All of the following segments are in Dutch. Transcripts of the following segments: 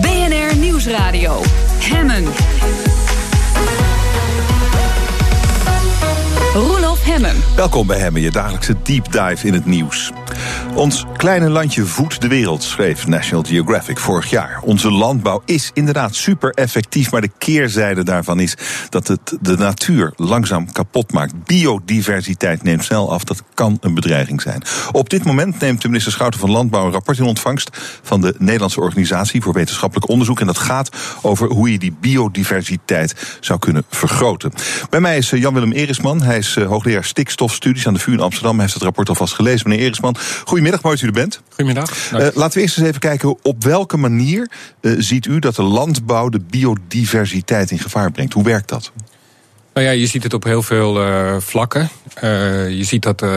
BNR Nieuwsradio. Hemmen. Roelof Hemmen. Welkom bij Hemmen, je dagelijkse deep dive in het nieuws. Ons kleine landje voedt de wereld, schreef National Geographic vorig jaar. Onze landbouw is inderdaad super effectief, maar de keerzijde daarvan is dat het de natuur langzaam kapot maakt. Biodiversiteit neemt snel af, dat kan een bedreiging zijn. Op dit moment neemt de minister Schouten van Landbouw een rapport in ontvangst van de Nederlandse Organisatie voor Wetenschappelijk Onderzoek. En dat gaat over hoe je die biodiversiteit zou kunnen vergroten. Bij mij is eh, Jan-Willem Erisman, hij is eh, hoogleraar stikstofstudies aan de VU in Amsterdam. Hij heeft het rapport alvast gelezen. Meneer Erisman, goedemiddag, mooi dat u er bent. Goedemiddag. Uh, laten we eerst eens even kijken op welke manier uh, ziet u dat de landbouw de biodiversiteit in gevaar brengt. Hoe werkt dat? Nou ja, je ziet het op heel veel uh, vlakken. Uh, je ziet dat uh,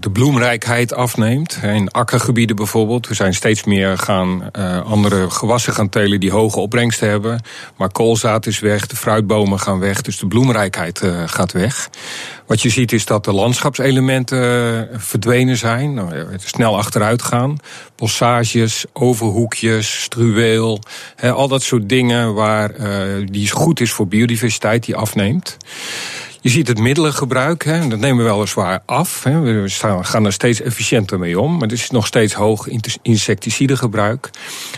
de bloemrijkheid afneemt. In akkergebieden bijvoorbeeld. We zijn steeds meer gaan andere gewassen gaan telen die hoge opbrengsten hebben. Maar koolzaad is weg, de fruitbomen gaan weg. Dus de bloemrijkheid gaat weg. Wat je ziet is dat de landschapselementen verdwenen zijn. Nou, snel achteruit gaan. Bossages, overhoekjes, struweel. Al dat soort dingen waar, die goed is voor biodiversiteit, die afneemt. Je ziet het middelengebruik, hè, dat nemen we weliswaar af. Hè. We gaan er steeds efficiënter mee om. Maar er is nog steeds hoog insecticidegebruik.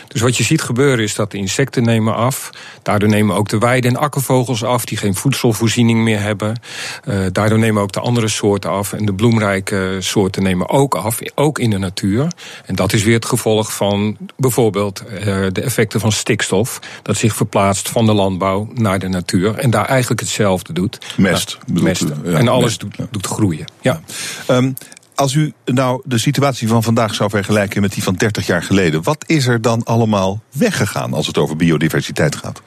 Dus wat je ziet gebeuren is dat de insecten nemen af. Daardoor nemen ook de weide- en akkervogels af die geen voedselvoorziening meer hebben. Uh, daardoor nemen ook de andere soorten af. En de bloemrijke soorten nemen ook af, ook in de natuur. En dat is weer het gevolg van bijvoorbeeld uh, de effecten van stikstof. Dat zich verplaatst van de landbouw naar de natuur. En daar eigenlijk hetzelfde doet. Mest. Ja, en alles. Doet, doet groeien. Ja. Um, als u nou de situatie van vandaag zou vergelijken met die van 30 jaar geleden, wat is er dan allemaal weggegaan als het over biodiversiteit gaat?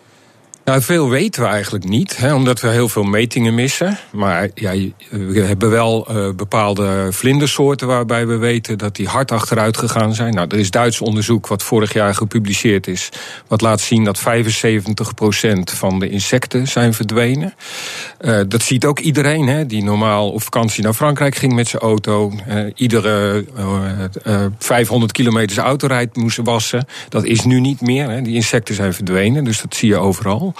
Nou, veel weten we eigenlijk niet, hè, omdat we heel veel metingen missen. Maar ja, we hebben wel uh, bepaalde vlindersoorten waarbij we weten dat die hard achteruit gegaan zijn. Nou, er is Duits onderzoek wat vorig jaar gepubliceerd is, wat laat zien dat 75% van de insecten zijn verdwenen. Uh, dat ziet ook iedereen, hè, die normaal op vakantie naar Frankrijk ging met zijn auto. Iedere 500 kilometer zijn autorijd moest wassen. Dat is nu niet meer. Hè. Die insecten zijn verdwenen, dus dat zie je overal.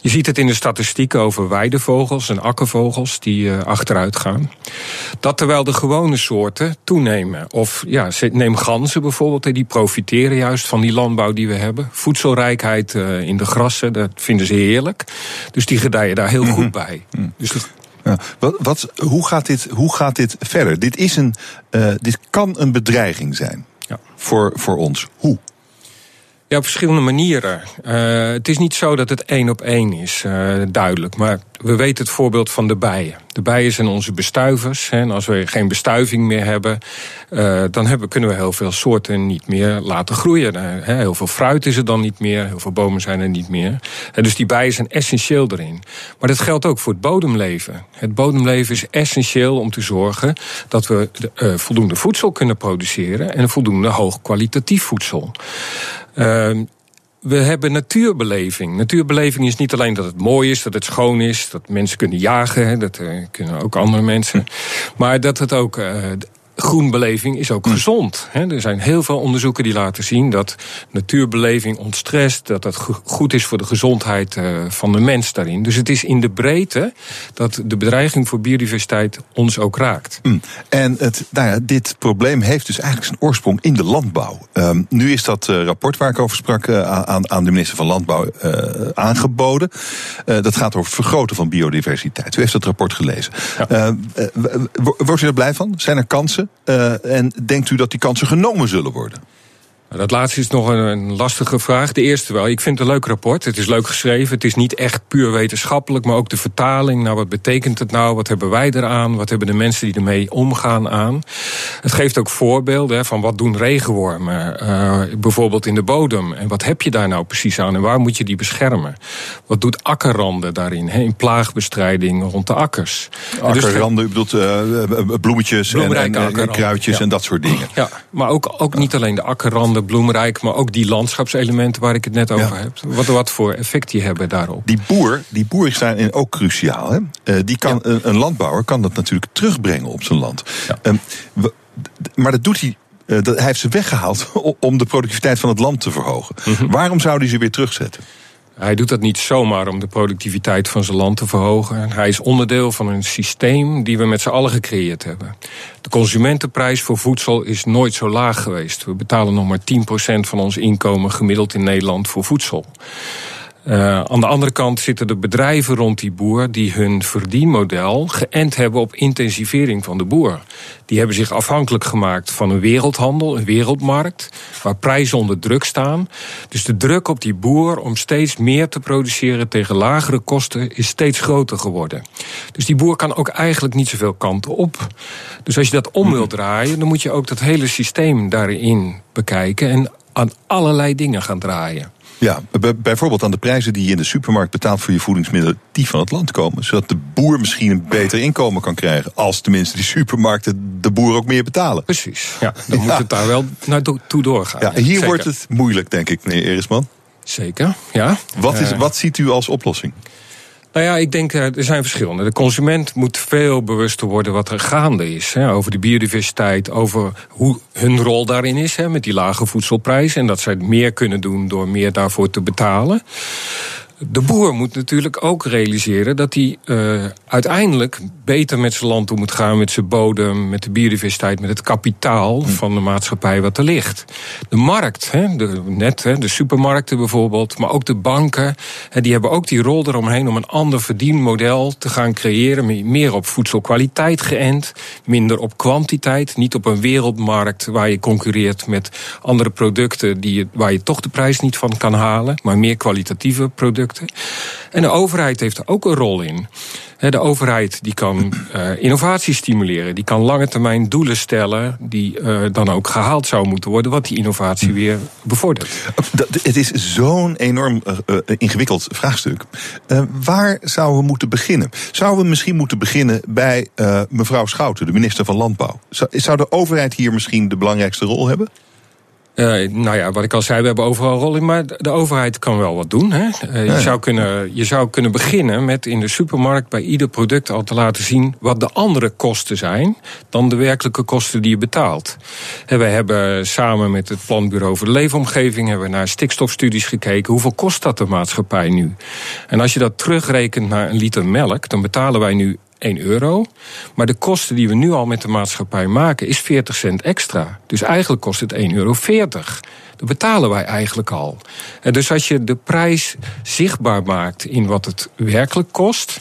Je ziet het in de statistieken over weidevogels en akkervogels die uh, achteruit gaan. Dat terwijl de gewone soorten toenemen. Of ja, neem ganzen bijvoorbeeld, die profiteren juist van die landbouw die we hebben. Voedselrijkheid uh, in de grassen, dat vinden ze heerlijk. Dus die gedijen daar heel goed bij. Dus ja, wat, wat, hoe, gaat dit, hoe gaat dit verder? Dit, is een, uh, dit kan een bedreiging zijn ja. voor, voor ons. Hoe? Ja, op verschillende manieren. Uh, het is niet zo dat het één op één is, uh, duidelijk. Maar we weten het voorbeeld van de bijen. De bijen zijn onze bestuivers. Hè, en als we geen bestuiving meer hebben, uh, dan hebben, kunnen we heel veel soorten niet meer laten groeien. Hè, heel veel fruit is er dan niet meer, heel veel bomen zijn er niet meer. Dus die bijen zijn essentieel erin. Maar dat geldt ook voor het bodemleven. Het bodemleven is essentieel om te zorgen dat we voldoende voedsel kunnen produceren en voldoende hoog kwalitatief voedsel. Uh, we hebben natuurbeleving. Natuurbeleving is niet alleen dat het mooi is, dat het schoon is, dat mensen kunnen jagen, dat uh, kunnen ook andere mensen. Maar dat het ook uh, groenbeleving is ook gezond. Er zijn heel veel onderzoeken die laten zien dat natuurbeleving ontstrest, dat dat goed is voor de gezondheid van de mens daarin. Dus het is in de breedte dat de bedreiging voor biodiversiteit ons ook raakt. En het, nou ja, dit probleem heeft dus eigenlijk zijn oorsprong in de landbouw. Um, nu is dat uh, rapport waar ik over sprak uh, aan, aan de minister van Landbouw uh, aangeboden. dat gaat over het vergroten van biodiversiteit. U heeft dat rapport gelezen. Ja. wordt u er blij van? Zijn er kansen? En denkt u dat die kansen genomen zullen worden? Dat laatste is nog een, lastige vraag. De eerste wel. Ik vind het een leuk rapport. Het is leuk geschreven. Het is niet echt puur wetenschappelijk, maar ook de vertaling. Nou, wat betekent het nou? Wat hebben wij eraan? Wat hebben de mensen die ermee omgaan aan? Het geeft ook voorbeelden van wat doen regenwormen. Uh, bijvoorbeeld in de bodem. En wat heb je daar nou precies aan? En waar moet je die beschermen? Wat doet akkerranden daarin? In plaagbestrijding rond de akkers. Akkerranden, dus, u bedoelt uh, bloemetjes en, en, en, kruidjes ja. en dat soort dingen. Ja, maar ook, ook niet alleen de akkerranden bloemrijk, maar ook die landschapselementen waar ik het net over ja. heb. Wat, wat voor effect die hebben daarop. Die boer, die boer is daarin ook cruciaal. Hè? Uh, die kan, ja. een, landbouwer kan dat natuurlijk terugbrengen op zijn land. Ja. Um, we, maar dat doet hij hij heeft ze weggehaald om de productiviteit van het land te verhogen. Mhm. Waarom zou hij ze weer terugzetten? Hij doet dat niet zomaar om de productiviteit van zijn land te verhogen. Hij is onderdeel van een systeem die we met z'n allen gecreëerd hebben. De consumentenprijs voor voedsel is nooit zo laag geweest. We betalen nog maar 10% van ons inkomen gemiddeld in Nederland voor voedsel. Uh, aan de andere kant zitten de bedrijven rond die boer die hun verdienmodel geënt hebben op intensivering van de boer. Die hebben zich afhankelijk gemaakt van een wereldhandel, een wereldmarkt, waar prijzen onder druk staan. Dus de druk op die boer om steeds meer te produceren tegen lagere kosten is steeds groter geworden. Dus die boer kan ook eigenlijk niet zoveel kanten op. Dus als je dat om wilt draaien, dan moet je ook dat hele systeem daarin bekijken en aan allerlei dingen gaan draaien. Ja, bijvoorbeeld aan de prijzen die je in de supermarkt betaalt voor je voedingsmiddelen, die van het land komen. Zodat de boer misschien een beter inkomen kan krijgen. Als tenminste die supermarkten de boer ook meer betalen. Precies, ja, dan moet het daar wel naartoe doorgaan. Ja, hier wordt het moeilijk, denk ik, meneer Erisman. Zeker, ja. Wat, is, eh. wat ziet u als oplossing? Nou ja, ik denk eh, er zijn verschillende. De consument moet veel bewuster worden wat er gaande is. Hè, over de biodiversiteit, over hoe hun rol daarin is hè, met die lage voedselprijs. En dat zij meer kunnen doen door meer daarvoor te betalen. De boer moet natuurlijk ook realiseren dat hij uh, uiteindelijk beter met zijn land om moet gaan, met zijn bodem, met de biodiversiteit, met het kapitaal hm. van de maatschappij wat er ligt. De markt, hè, de, net hè, de supermarkten bijvoorbeeld, maar ook de banken, hè, die hebben ook die rol eromheen om een ander verdienmodel te gaan creëren, meer op voedselkwaliteit geënt, minder op kwantiteit, niet op een wereldmarkt waar je concurreert met andere producten die je, waar je toch de prijs niet van kan halen, maar meer kwalitatieve producten. En de overheid heeft er ook een rol in. De overheid die kan uh, innovatie stimuleren, die kan lange termijn doelen stellen die uh, dan ook gehaald zou moeten worden, wat die innovatie weer bevordert. Het is zo'n enorm uh, ingewikkeld vraagstuk. waar zouden we moeten beginnen? Zouden we misschien moeten beginnen bij mevrouw Schouten, de minister van Landbouw? Zou de overheid hier misschien de belangrijkste rol hebben? Uh, nou ja, wat ik al zei, we hebben overal rol in. Maar de overheid kan wel wat doen. Hè? Uh, je, zou kunnen, je zou kunnen beginnen met in de supermarkt bij ieder product al te laten zien wat de andere kosten zijn dan de werkelijke kosten die je betaalt. En we hebben samen met het Planbureau voor de Leefomgeving hebben we naar stikstofstudies gekeken. Hoeveel kost dat de maatschappij nu? En als je dat terugrekent naar een liter melk, dan betalen wij nu 1 euro. Maar de kosten die we nu al met de maatschappij maken is 40 cent extra. Dus eigenlijk kost het 1,40 euro. Dat betalen wij eigenlijk al. En dus als je de prijs zichtbaar maakt in wat het werkelijk kost.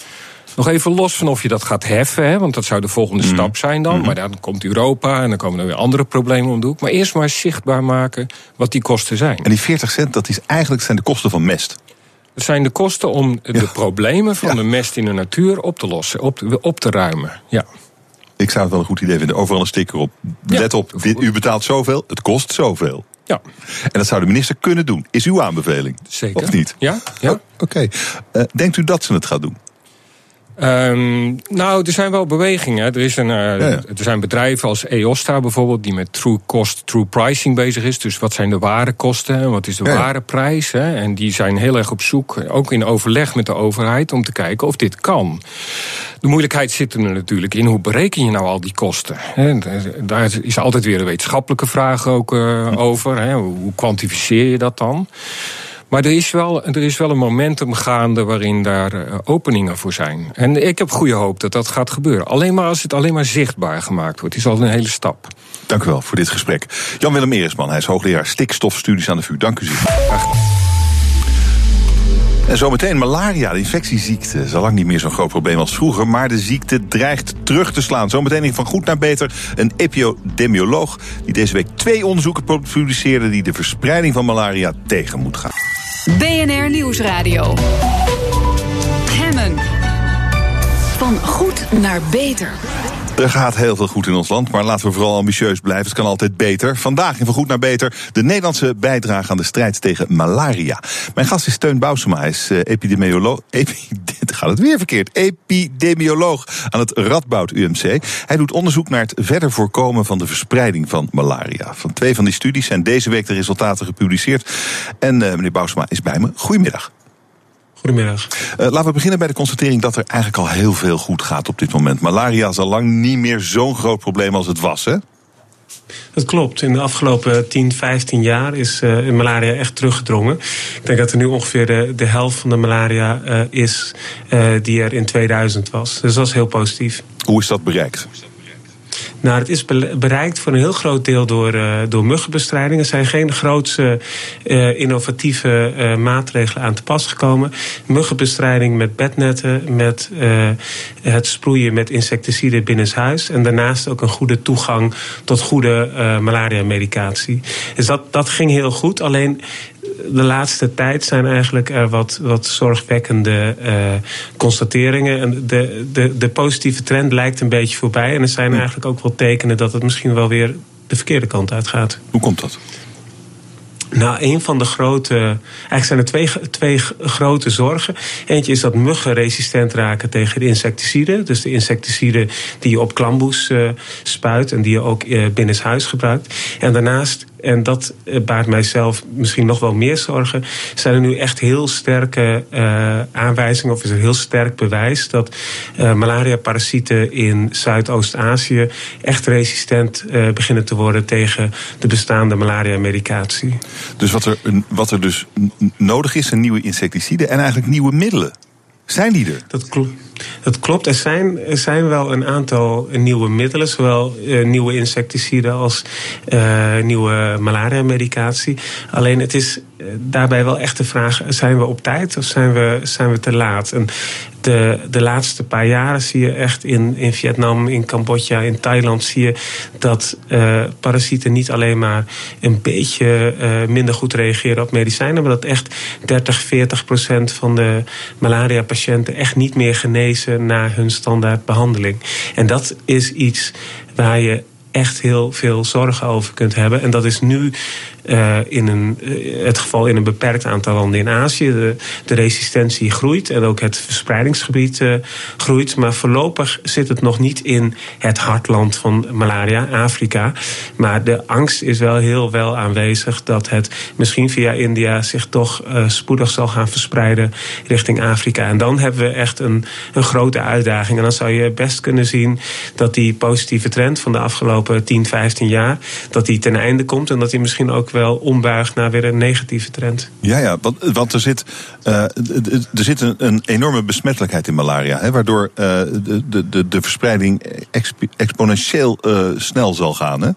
Nog even los van of je dat gaat heffen, hè, want dat zou de volgende mhm. stap zijn dan. Mhm. Maar dan komt Europa en dan komen er weer andere problemen om de hoek. Maar eerst maar zichtbaar maken wat die kosten zijn. En die 40 cent, dat is eigenlijk zijn de kosten van mest. Het zijn de kosten om de problemen van de mest in de natuur op te lossen, op, op te ruimen. Ja. Ik zou het wel een goed idee vinden. Overal een sticker op. Let op, u betaalt zoveel, het kost zoveel. Ja. En dat zou de minister kunnen doen. Is uw aanbeveling? Zeker. Of niet? Ja. ja. Oh, oké. Eh, denkt u dat ze het gaat doen? Um, nou, er zijn wel bewegingen. Er, is een, uh, er zijn bedrijven als EOSTA bijvoorbeeld, die met true cost, true pricing bezig is. Dus wat zijn de ware kosten en wat is de ja. ware prijs? Hè? En die zijn heel erg op zoek, ook in overleg met de overheid, om te kijken of dit kan. De moeilijkheid zit er natuurlijk in hoe bereken je nou al die kosten? Hè? Daar is altijd weer een wetenschappelijke vraag ook uh, over. Hè? Hoe kwantificeer je dat dan? Maar er is, wel, er is wel een momentum gaande waarin daar uh, openingen voor zijn. En ik heb goede hoop dat dat gaat gebeuren. Alleen maar als het alleen maar zichtbaar gemaakt wordt. is al een hele stap. Dank u wel voor dit gesprek. Jan-Willem Eresman, hij is hoogleraar stikstofstudies aan de VU. Dank u zeer. En zometeen malaria, de infectieziekte, is al lang niet meer zo'n groot probleem als vroeger. Maar de ziekte dreigt terug te slaan. Zometeen van goed naar beter een epidemioloog die deze week twee onderzoeken publiceerde die de verspreiding van malaria tegen moet gaan. BNR Nieuwsradio. Hemmen. Van goed naar beter. Er gaat heel veel goed in ons land, maar laten we vooral ambitieus blijven. Het kan altijd beter. Vandaag in Van Goed naar Beter de Nederlandse bijdrage aan de strijd tegen malaria. Mijn gast is Teun Bousema, hij is uh, epidemioloog. Epi, gaat het weer verkeerd. Epidemioloog aan het Radboud UMC. Hij doet onderzoek naar het verder voorkomen van de verspreiding van malaria. Van twee van die studies zijn deze week de resultaten gepubliceerd. En uh, meneer Bousema is bij me. Goedemiddag. Goedemiddag. Uh, laten we beginnen bij de constatering dat er eigenlijk al heel veel goed gaat op dit moment. Malaria is al lang niet meer zo'n groot probleem als het was, hè? Dat klopt. In de afgelopen 10, 15 jaar is uh, malaria echt teruggedrongen. Ik denk dat er nu ongeveer de, de helft van de malaria uh, is die er in 2000 was. Dus dat is heel positief. Hoe is dat bereikt? Nou, het is bereikt voor een heel groot deel door, uh, door muggenbestrijding. Er zijn geen grootse uh, innovatieve uh, maatregelen aan te pas gekomen. Muggenbestrijding met bednetten, met het sproeien met insecticiden binnenshuis. En daarnaast ook een goede toegang tot goede malaria-medicatie. Dus dat, dat ging heel goed. Alleen de laatste tijd zijn eigenlijk er wat, wat zorgwekkende uh, constateringen. En de, de, de positieve trend lijkt een beetje voorbij. En er zijn eigenlijk ook wel tekenen dat het misschien wel weer de verkeerde kant uitgaat. Hoe komt dat? Nou, een van de grote. Eigenlijk zijn er twee, twee grote zorgen. Eentje is dat muggen resistent raken tegen de insecticiden. Dus de insecticiden die je op klamboes uh, spuit en die je ook uh, binnenshuis gebruikt. En daarnaast en dat eh, baart mijzelf misschien nog wel meer zorgen, zijn er nu echt heel sterke uh, aanwijzingen, of is er heel sterk bewijs dat uh, malaria-parasieten in Zuidoost-Azië echt resistent uh, beginnen te worden tegen de bestaande malaria-medicatie. Dus wat er, wat er dus nodig is, zijn nieuwe insecticiden en eigenlijk nieuwe middelen. Zijn die er? Dat klopt. Dat klopt. Er zijn, er zijn wel een aantal nieuwe middelen, zowel uh, nieuwe insecticiden als uh, nieuwe malaria-medicatie. Alleen het is uh, daarbij wel echt de vraag: zijn we op tijd of zijn we, zijn we te laat? En de, de laatste paar jaren zie je echt in, in Vietnam, in Cambodja, in Thailand, zie je dat parasieten niet alleen maar een beetje minder goed reageren op medicijnen, maar dat echt 30, 40 procent van de malaria-patiënten echt niet meer genezen na hun standaard behandeling. En dat is iets waar je echt heel veel zorgen over kunt hebben. En dat is nu uh, in een, uh, het geval in een beperkt aantal landen in Azië. De, de resistentie groeit en ook het verspreidingsgebied uh, groeit. Maar voorlopig zit het nog niet in het hartland van malaria, Afrika. Maar de angst is wel heel wel aanwezig dat het misschien via India zich toch spoedig zal gaan verspreiden richting Afrika. En dan hebben we echt een, een grote uitdaging. En dan zou je best kunnen zien dat die positieve trend van de afgelopen 10, 15 jaar, dat die ten einde komt en dat die misschien ook wel ombuigt naar weer een negatieve trend. Ja, ja want, want er zit, uh, er zit een, een, enorme besmettelijkheid in malaria, hè, waardoor uh, de, de, de verspreiding exponentieel uh, snel zal gaan. Hè?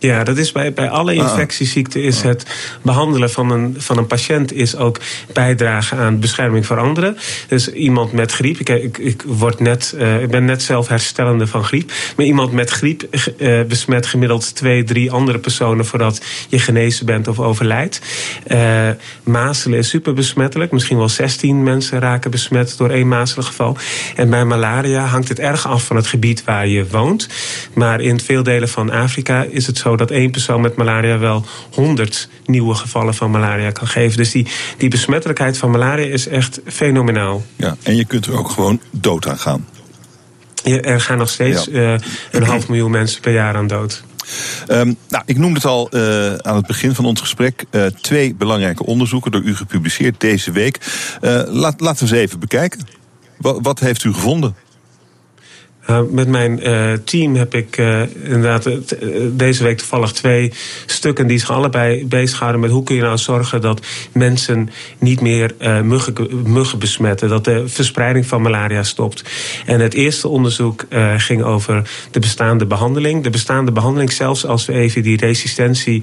Ja, dat is bij, bij alle infectieziekten is het behandelen van een, van een patiënt is ook bijdragen aan bescherming voor anderen. Dus iemand met griep, ik, ik, ik, word net, uh, ik ben net zelf herstellende van griep. Maar iemand met griep uh, besmet gemiddeld twee, drie andere personen voordat je genezen bent of overlijdt. Uh, mazelen is super besmettelijk. Misschien wel 16 mensen raken besmet door één mazelengeval. En bij malaria hangt het erg af van het gebied waar je woont. Maar in veel delen van Afrika is het zo dat één persoon met malaria wel honderd nieuwe gevallen van malaria kan geven. Dus die, die besmettelijkheid van malaria is echt fenomenaal. Ja, en je kunt er ook gewoon dood aan gaan. Ja, er gaan nog steeds ja. uh, een half miljoen mensen per jaar aan dood. Um, nou, ik noemde het al uh, aan het begin van ons gesprek. Uh, twee belangrijke onderzoeken door u gepubliceerd deze week. Laat, laten we ze even bekijken. Wat, wat heeft u gevonden? Uh, met mijn uh, team heb ik uh, inderdaad deze week toevallig twee stukken die zich allebei bezighouden met hoe kun je nou zorgen dat mensen niet meer muggen, muggen besmetten, dat de verspreiding van malaria stopt. En het eerste onderzoek ging over de bestaande behandeling. De bestaande behandeling, zelfs als we even die resistentie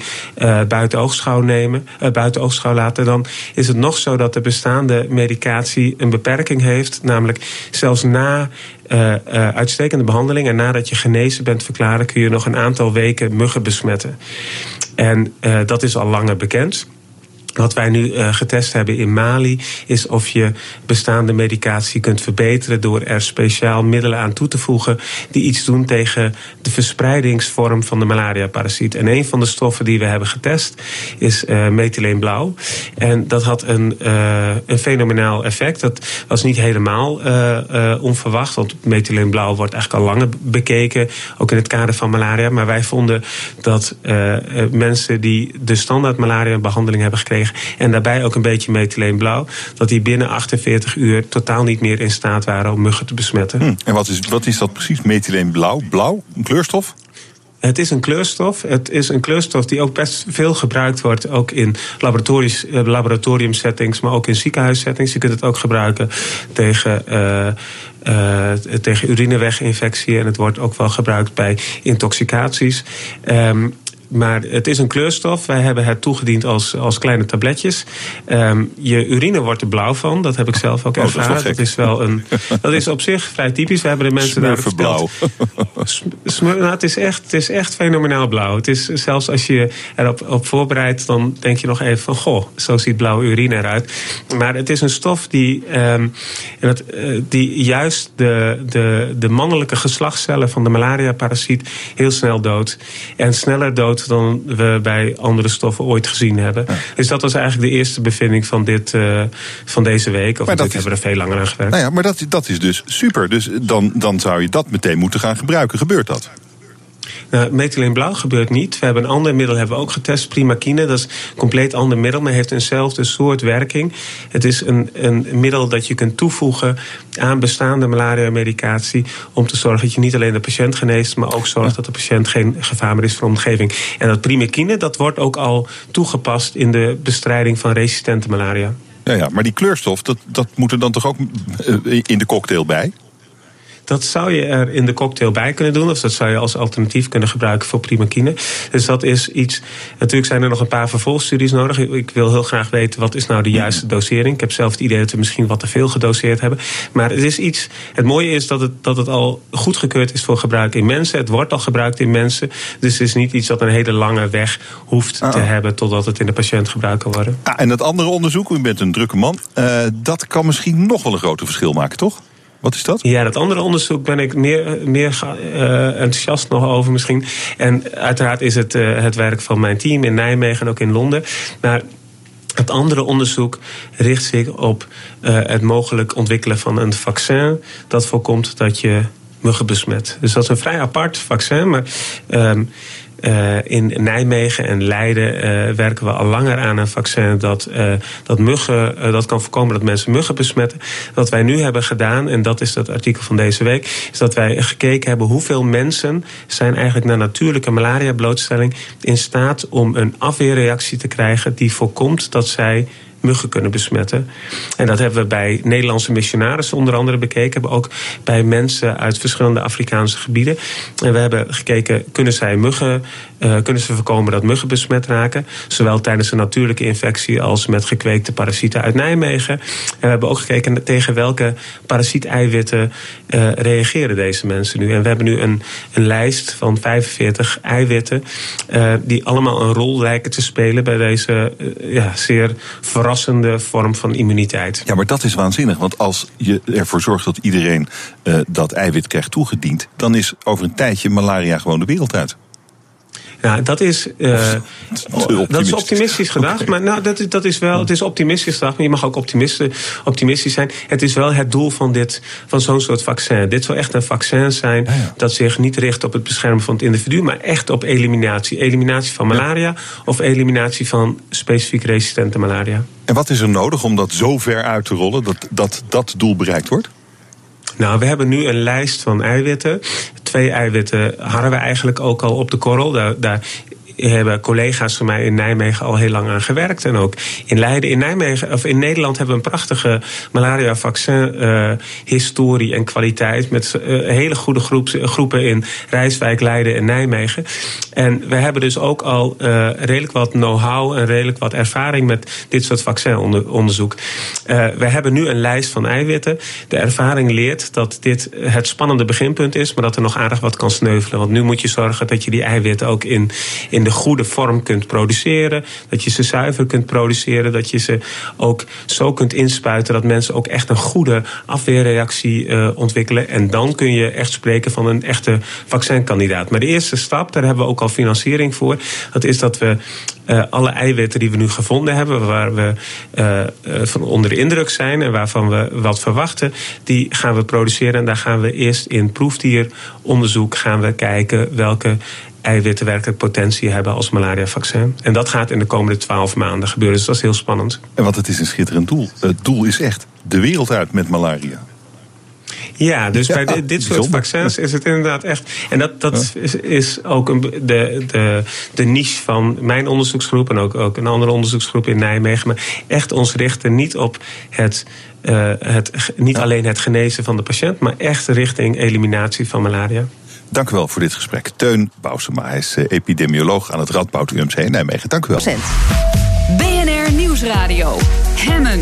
buiten oogschouw nemen, buiten oogschouw laten, dan is het nog zo dat de bestaande medicatie een beperking heeft, namelijk zelfs na uh, uitstekende behandeling. En nadat je genezen bent verklaren, kun je nog een aantal weken muggen besmetten. En uh, dat is al langer bekend. Wat wij nu uh, getest hebben in Mali is of je bestaande medicatie kunt verbeteren door er speciaal middelen aan toe te voegen die iets doen tegen de verspreidingsvorm van de malaria-parasiet. En een van de stoffen die we hebben getest is uh, methyleenblauw. En dat had een, uh, een fenomenaal effect. Dat was niet helemaal onverwacht, want methyleenblauw wordt eigenlijk al langer bekeken, ook in het kader van malaria. Maar wij vonden dat mensen die de standaard malaria-behandeling hebben gekregen en daarbij ook een beetje methyleenblauw, dat die binnen 48 uur totaal niet meer in staat waren om muggen te besmetten. Hm. En wat is, wat is dat precies, methyleenblauw? Blauw? Een kleurstof? Het is een kleurstof. Het is een kleurstof die ook best veel gebruikt wordt. Ook in laboratoriumsettings, maar ook in ziekenhuissettings. Je kunt het ook gebruiken tegen. Uh, uh, tegen urineweginfectie en het wordt ook wel gebruikt bij intoxicaties. Um, maar het is een kleurstof. Wij hebben het toegediend als, als kleine tabletjes. Um, je urine wordt er blauw van. Dat heb ik zelf ook ervaren. Oh, dat, is dat, is wel een. Dat is op zich vrij typisch. We hebben de mensen daar verteld. nou, het, is echt, het is echt fenomenaal blauw. Het is zelfs als je erop op voorbereidt, dan denk je nog even van goh, zo ziet blauwe urine eruit. Maar het is een stof die, um, dat, uh, die juist de, de, de mannelijke geslachtscellen van de malaria-parasiet heel snel doodt. En sneller dan we bij andere stoffen ooit gezien hebben. Dus dat was eigenlijk de eerste bevinding van, dit, uh, van deze week. Of natuurlijk hebben we er veel langer aan gewerkt. Nou ja, maar dat, dat is dus super. Dus dan, dan zou je dat meteen moeten gaan gebruiken. Gebeurt dat? Nou, blauw gebeurt niet. We hebben een ander middel hebben we ook getest, primakine. Dat is een compleet ander middel, maar heeft eenzelfde soort werking. Het is een, een middel dat je kunt toevoegen aan bestaande malaria-medicatie... om te zorgen dat je niet alleen de patiënt geneest... maar ook zorgt dat de patiënt geen gevaar meer is voor de omgeving. En dat primakine dat wordt ook al toegepast... in de bestrijding van resistente malaria. Ja, ja, maar die kleurstof, dat, dat moet er dan toch ook eh, in de cocktail bij? Dat zou je er in de cocktail bij kunnen doen. Of dat zou je als alternatief kunnen gebruiken voor primakine. Dus dat is iets. Natuurlijk zijn er nog een paar vervolgstudies nodig. Ik wil heel graag weten wat is nou de juiste dosering. Ik heb zelf het idee dat we misschien wat te veel gedoseerd hebben. Maar het is iets. Het mooie is dat het, dat het al goedgekeurd is voor gebruik in mensen. Het wordt al gebruikt in mensen. Dus het is niet iets dat een hele lange weg hoeft te ah. hebben totdat het in de patiënt gebruikt kan worden. Ah, en dat andere onderzoek, u bent een drukke man. Uh, dat kan misschien nog wel een groot verschil maken, toch? Wat is dat? Ja, dat andere onderzoek ben ik meer, meer uh, enthousiast nog over misschien. En uiteraard is het uh, het werk van mijn team in Nijmegen en ook in Londen. Maar het andere onderzoek richt zich op uh, het mogelijk ontwikkelen van een vaccin dat voorkomt dat je muggen besmet. Dus dat is een vrij apart vaccin, maar. Uh, uh, in Nijmegen en Leiden uh, werken we al langer aan een vaccin dat, uh, dat muggen, dat kan voorkomen dat mensen muggen besmetten. Wat wij nu hebben gedaan, en dat is het artikel van deze week, is dat wij gekeken hebben hoeveel mensen zijn eigenlijk na natuurlijke malaria blootstelling in staat om een afweerreactie te krijgen die voorkomt dat zij muggen kunnen besmetten. En dat hebben we bij Nederlandse missionarissen onder andere bekeken. Hebben ook bij mensen uit verschillende Afrikaanse gebieden. En we hebben gekeken, kunnen zij muggen, uh, kunnen ze voorkomen dat muggen besmet raken? Zowel tijdens een natuurlijke infectie als met gekweekte parasieten uit Nijmegen. En we hebben ook gekeken tegen welke parasieteiwitten uh, reageren deze mensen nu. En we hebben nu een, een lijst van 45 eiwitten uh, die allemaal een rol lijken te spelen bij deze ja, zeer verrassende vorm van immuniteit. Ja, maar dat is waanzinnig. Want als je ervoor zorgt dat iedereen uh, dat eiwit krijgt toegediend, dan is over een tijdje malaria gewoon de wereld uit. Ja, dat is, uh, dat is optimistisch gedacht. Maar nou, dat, is, dat is wel, het is optimistisch gedacht, maar je mag ook optimistisch zijn. Het is wel het doel van, dit, van zo'n soort vaccin. Dit zal echt een vaccin zijn dat zich niet richt op het beschermen van het individu, maar echt op eliminatie. Eliminatie van malaria of eliminatie van specifiek resistente malaria. En wat is er nodig om dat zo ver uit te rollen dat dat, dat doel bereikt wordt? Nou, we hebben nu een lijst van eiwitten. Twee eiwitten hadden we eigenlijk ook al op de korrel. Daar, daar hebben collega's van mij in Nijmegen al heel lang aan gewerkt. En ook in Leiden, in Nijmegen, of in Nederland hebben we een prachtige malaria-vaccin-historie uh, en kwaliteit. Met uh, hele goede groep, groepen in Rijswijk, Leiden en Nijmegen. En we hebben dus ook al uh, redelijk wat know-how en redelijk wat ervaring met dit soort vaccinonderzoek. we hebben nu een lijst van eiwitten. De ervaring leert dat dit het spannende beginpunt is, maar dat er nog aardig wat kan sneuvelen. Want nu moet je zorgen dat je die eiwitten ook in, in de goede vorm kunt produceren. Dat je ze zuiver kunt produceren. Dat je ze ook zo kunt inspuiten dat mensen ook echt een goede afweerreactie uh, ontwikkelen. En dan kun je echt spreken van een echte vaccinkandidaat. Maar de eerste stap, daar hebben we ook al financiering voor. Dat is dat we uh, alle eiwitten die we nu gevonden hebben, waar we uh, van onder de indruk zijn en waarvan we wat verwachten, die gaan we produceren. En daar gaan we eerst in proefdieronderzoek gaan we kijken welke eiwitten werkelijk potentie hebben als malaria-vaccin. En dat gaat in de komende twaalf maanden gebeuren. Dus dat is heel spannend. En wat het is een schitterend doel. Het doel is echt de wereld uit met malaria. Ja, dus bij dit, soort vaccins is het inderdaad echt. En dat, dat is, is, ook een, de, de, de niche van mijn onderzoeksgroep en ook, ook een andere onderzoeksgroep in Nijmegen. Maar echt ons richten niet op het. Uh, het, niet alleen het genezen van de patiënt, maar echt richting eliminatie van malaria. Dank u wel voor dit gesprek. Teun Bousema, hij is eh, epidemioloog aan het Radboud UMC in Nijmegen. Dank u wel. BNR Nieuwsradio. Hemmen.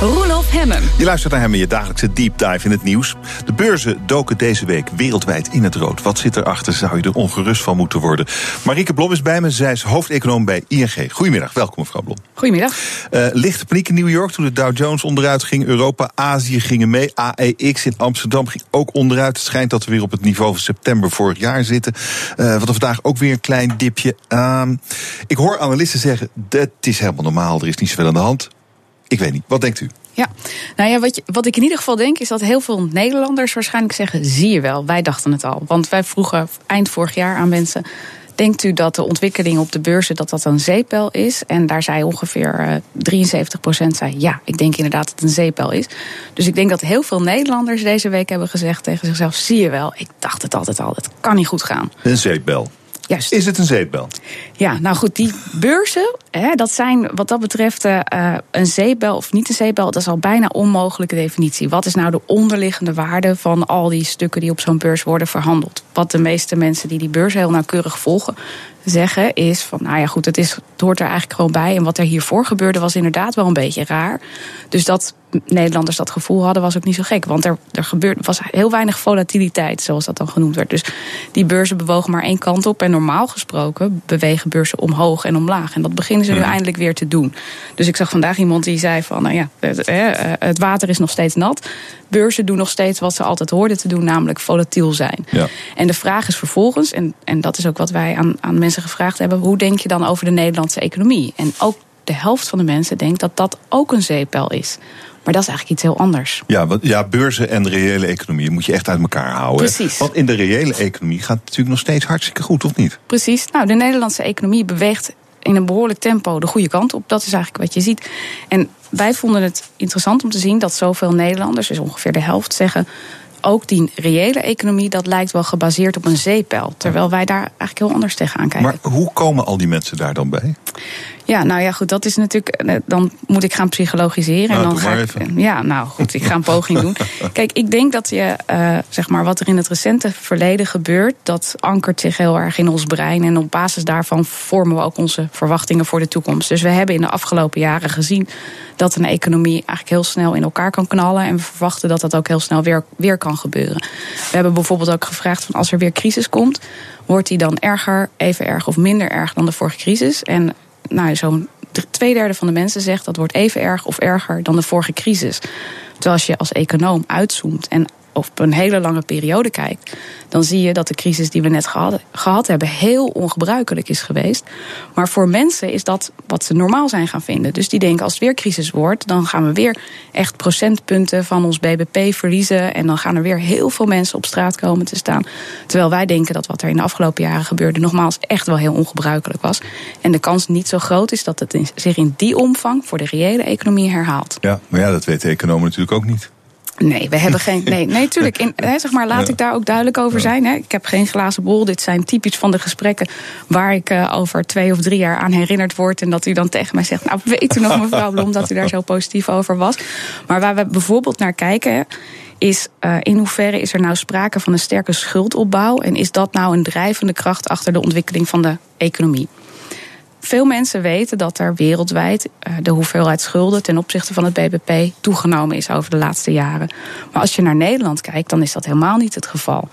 Roelof Hemmen. Je luistert naar hem in je dagelijkse deep dive in het nieuws. De beurzen doken deze week wereldwijd in het rood. Wat zit erachter? Zou je er ongerust van moeten worden? Marieke Blom is bij me. Zij is hoofdeconoom bij ING. Goedemiddag, welkom mevrouw Blom. Goedemiddag. Uh, lichte paniek in New York toen de Dow Jones onderuit ging. Europa, Azië gingen mee. AEX in Amsterdam ging ook onderuit. Het schijnt dat we weer op het niveau van september vorig jaar zitten. Uh, wat er vandaag ook weer een klein dipje. Uh, ik hoor analisten zeggen, dat is helemaal normaal. Er is niet zoveel aan de hand. Ik weet niet. Wat denkt u? Ja, nou ja, wat, je, wat ik in ieder geval denk is dat heel veel Nederlanders waarschijnlijk zeggen: zie je wel, wij dachten het al. Want wij vroegen eind vorig jaar aan mensen. Denkt u dat de ontwikkeling op de beurzen dat dat een zeepel is? En daar zei ongeveer 73% eh, zei ja, ik denk inderdaad dat het een zeepel is. Dus ik denk dat heel veel Nederlanders deze week hebben gezegd tegen zichzelf: zie je wel, ik dacht het altijd al, het kan niet goed gaan. Een zeepbel. Juist. Is het een zeepbel? Ja, nou goed, die beurzen, hè, dat zijn wat dat betreft uh, een zeepbel of niet een zeepbel, dat is al bijna onmogelijke definitie. Wat is nou de onderliggende waarde van al die stukken die op zo'n beurs worden verhandeld? Wat de meeste mensen die die beurs heel nauwkeurig volgen, zeggen is van, nou ja goed, het, is, het hoort er eigenlijk gewoon bij. En wat er hiervoor gebeurde was inderdaad wel een beetje raar. Dus dat Nederlanders dat gevoel hadden, was ook niet zo gek. Want er, er gebeurde, was heel weinig volatiliteit, zoals dat dan genoemd werd. Dus die beurzen bewogen maar één kant op. En normaal gesproken bewegen beurzen omhoog en omlaag. En dat beginnen ze nu mhm. eindelijk weer te doen. Dus ik zag vandaag iemand die zei van, nou ja, het, het water is nog steeds nat. Beurzen doen nog steeds wat ze altijd hoorden te doen, namelijk volatiel zijn. Ja. En de vraag is vervolgens, en, en dat is ook wat wij aan, aan mensen gevraagd hebben, hoe denk je dan over de Nederlandse economie? En ook de helft van de mensen denkt dat dat ook een zeepel is. Maar dat is eigenlijk iets heel anders. Ja, want, ja beurzen en de reële economie moet je echt uit elkaar houden. Precies. Want in de reële economie gaat het natuurlijk nog steeds hartstikke goed, of niet? Precies. Nou, de Nederlandse economie beweegt in een behoorlijk tempo de goede kant op. Dat is eigenlijk wat je ziet. En wij vonden het interessant om te zien dat zoveel Nederlanders, dus ongeveer de helft, zeggen ook die reële economie, dat lijkt wel gebaseerd op een zeepel. Terwijl wij daar eigenlijk heel anders tegenaan kijken. Maar hoe komen al die mensen daar dan bij? Ja, nou ja, goed, dat is natuurlijk. Eh, dan moet ik gaan psychologiseren. Nou, en dan ga ik, ja, nou goed, ik ga een poging doen. Kijk, ik denk dat je, uh, zeg maar, wat er in het recente verleden gebeurt, dat ankert zich heel erg in ons brein. En op basis daarvan vormen we ook onze verwachtingen voor de toekomst. Dus we hebben in de afgelopen jaren gezien dat een economie eigenlijk heel snel in elkaar kan knallen. En we verwachten dat dat ook heel snel weer, weer kan gebeuren. We hebben bijvoorbeeld ook gevraagd van als er weer crisis komt, wordt die dan erger, even erg of minder erg dan de vorige crisis? En nou, zo'n twee derde van de mensen zegt dat wordt even erg of erger dan de vorige crisis. Terwijl je als econoom uitzoomt en op een hele lange periode kijkt, dan zie je dat de crisis die we net gehad, hebben heel ongebruikelijk is geweest. Maar voor mensen is dat wat ze normaal zijn gaan vinden. Dus die denken als het weer crisis wordt, dan gaan we weer echt procentpunten van ons BBP verliezen. En dan gaan er weer heel veel mensen op straat komen te staan. Terwijl wij denken dat wat er in de afgelopen jaren gebeurde, nogmaals echt wel heel ongebruikelijk was. En de kans niet zo groot is dat het zich in die omvang voor de reële economie herhaalt. Ja, maar ja, dat weten economen natuurlijk ook niet. Nee, we hebben geen. Nee, nee tuurlijk. In, hè, zeg maar, laat ik daar ook duidelijk over zijn. Hè. Ik heb geen glazen bol. Dit zijn typisch van de gesprekken waar ik uh, over twee of drie jaar aan herinnerd word. En dat u dan tegen mij zegt: Nou, weet u nog, mevrouw Blom, dat u daar zo positief over was. Maar waar we bijvoorbeeld naar kijken. Is uh, in hoeverre is er nou sprake van een sterke schuldopbouw? En is dat nou een drijvende kracht achter de ontwikkeling van de economie? Veel mensen weten dat er wereldwijd eh, de hoeveelheid schulden ten opzichte van het BBP toegenomen is over de laatste jaren. Maar als je naar Nederland kijkt, dan is dat helemaal niet het geval.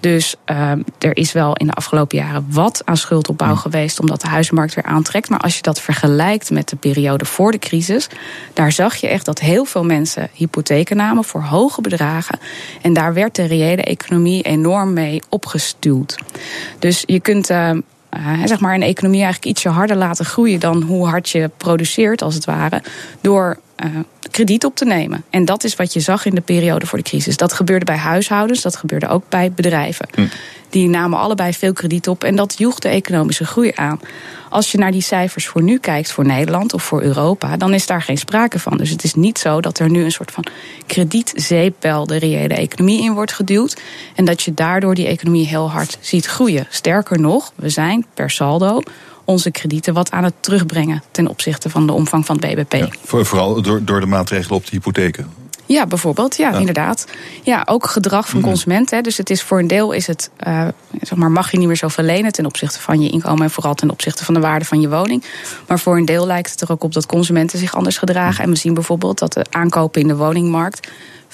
Dus uh, er is wel in de afgelopen jaren wat aan schuldopbouw hmm. geweest, omdat de huizenmarkt weer aantrekt. Maar als je dat vergelijkt met de periode voor de crisis, daar zag je echt dat heel veel mensen hypotheken namen voor hoge bedragen. En daar werd de reële economie enorm mee opgestuwd. Dus je kunt. Uh, uh, zeg maar een economie eigenlijk ietsje harder laten groeien dan hoe hard je produceert, als het ware. Door krediet op te nemen. En dat is wat je zag in de periode voor de crisis. Dat gebeurde bij huishoudens, dat gebeurde ook bij bedrijven. Hm. Die namen allebei veel krediet op en dat joeg de economische groei aan. Als je naar die cijfers voor nu kijkt, voor Nederland of voor Europa, dan is daar geen sprake van. Dus het is niet zo dat er nu een soort van kredietzeepbel de reële economie in wordt geduwd. En dat je daardoor die economie heel hard ziet groeien. Sterker nog, we zijn per saldo onze kredieten wat aan het terugbrengen ten opzichte van de omvang van het BBP. Ja, vooral door, door de maatregelen op de hypotheken. Ja, bijvoorbeeld. Ja, inderdaad. Ja, ook gedrag van mm. consumenten. Dus het is voor een deel is het, uh, zeg maar, mag je niet meer zoveel lenen ten opzichte van je inkomen en vooral ten opzichte van de waarde van je woning. Maar voor een deel lijkt het er ook op dat consumenten zich anders gedragen. En we zien bijvoorbeeld dat de aankopen in de woningmarkt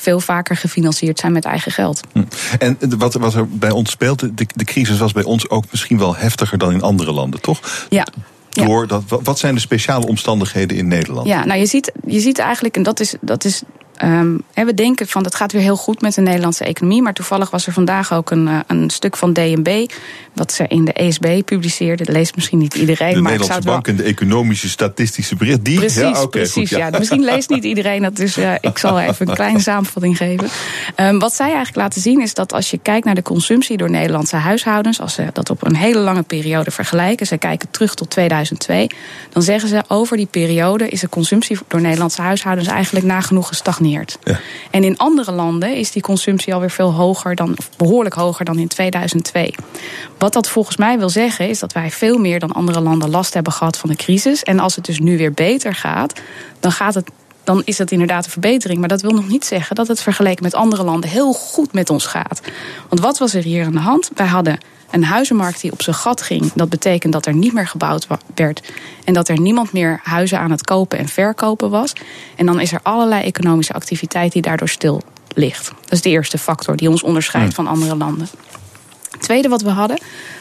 veel vaker gefinancierd zijn met eigen geld. Hm. En wat, wat er bij ons speelt, de, de crisis was bij ons ook misschien wel heftiger dan in andere landen, toch? Ja. Door dat, wat zijn de speciale omstandigheden in Nederland? Ja, nou je ziet, je ziet eigenlijk, en dat is, dat is Um, we denken van dat gaat weer heel goed met de Nederlandse economie. Maar toevallig was er vandaag ook een, eh, een stuk van DNB. wat ze in de ESB publiceerde. Dat leest misschien niet iedereen. De maar Nederlandse Bank en de Economische Statistische Bericht. Die? Precies, ja, precies. ja. Misschien leest niet iedereen dat. Dus uh, ik zal even een kleine samenvatting geven. Um, wat zij eigenlijk laten zien is dat als je kijkt naar de consumptie door Nederlandse huishoudens. als ze dat op een hele lange periode vergelijken. ze kijken terug tot 2002. dan zeggen ze over die periode is de consumptie door Nederlandse huishoudens eigenlijk nagenoeg gestagneerd. Ja. En in andere landen is die consumptie alweer veel hoger dan, of behoorlijk hoger dan in 2002. Wat dat volgens mij wil zeggen, is dat wij veel meer dan andere landen last hebben gehad van de crisis. En als het dus nu weer beter gaat, dan gaat het dan is dat inderdaad een verbetering. Maar dat wil nog niet zeggen dat het vergeleken met andere landen heel goed met ons gaat. Want wat was er hier aan de hand? Wij hadden een huizenmarkt die op zijn gat ging. Dat betekent dat er niet meer gebouwd werd. En dat er niemand meer huizen aan het kopen en verkopen was. En dan is er allerlei economische activiteit die daardoor stil ligt. Dat is de eerste factor die ons onderscheidt van andere landen. Het tweede wat we hadden,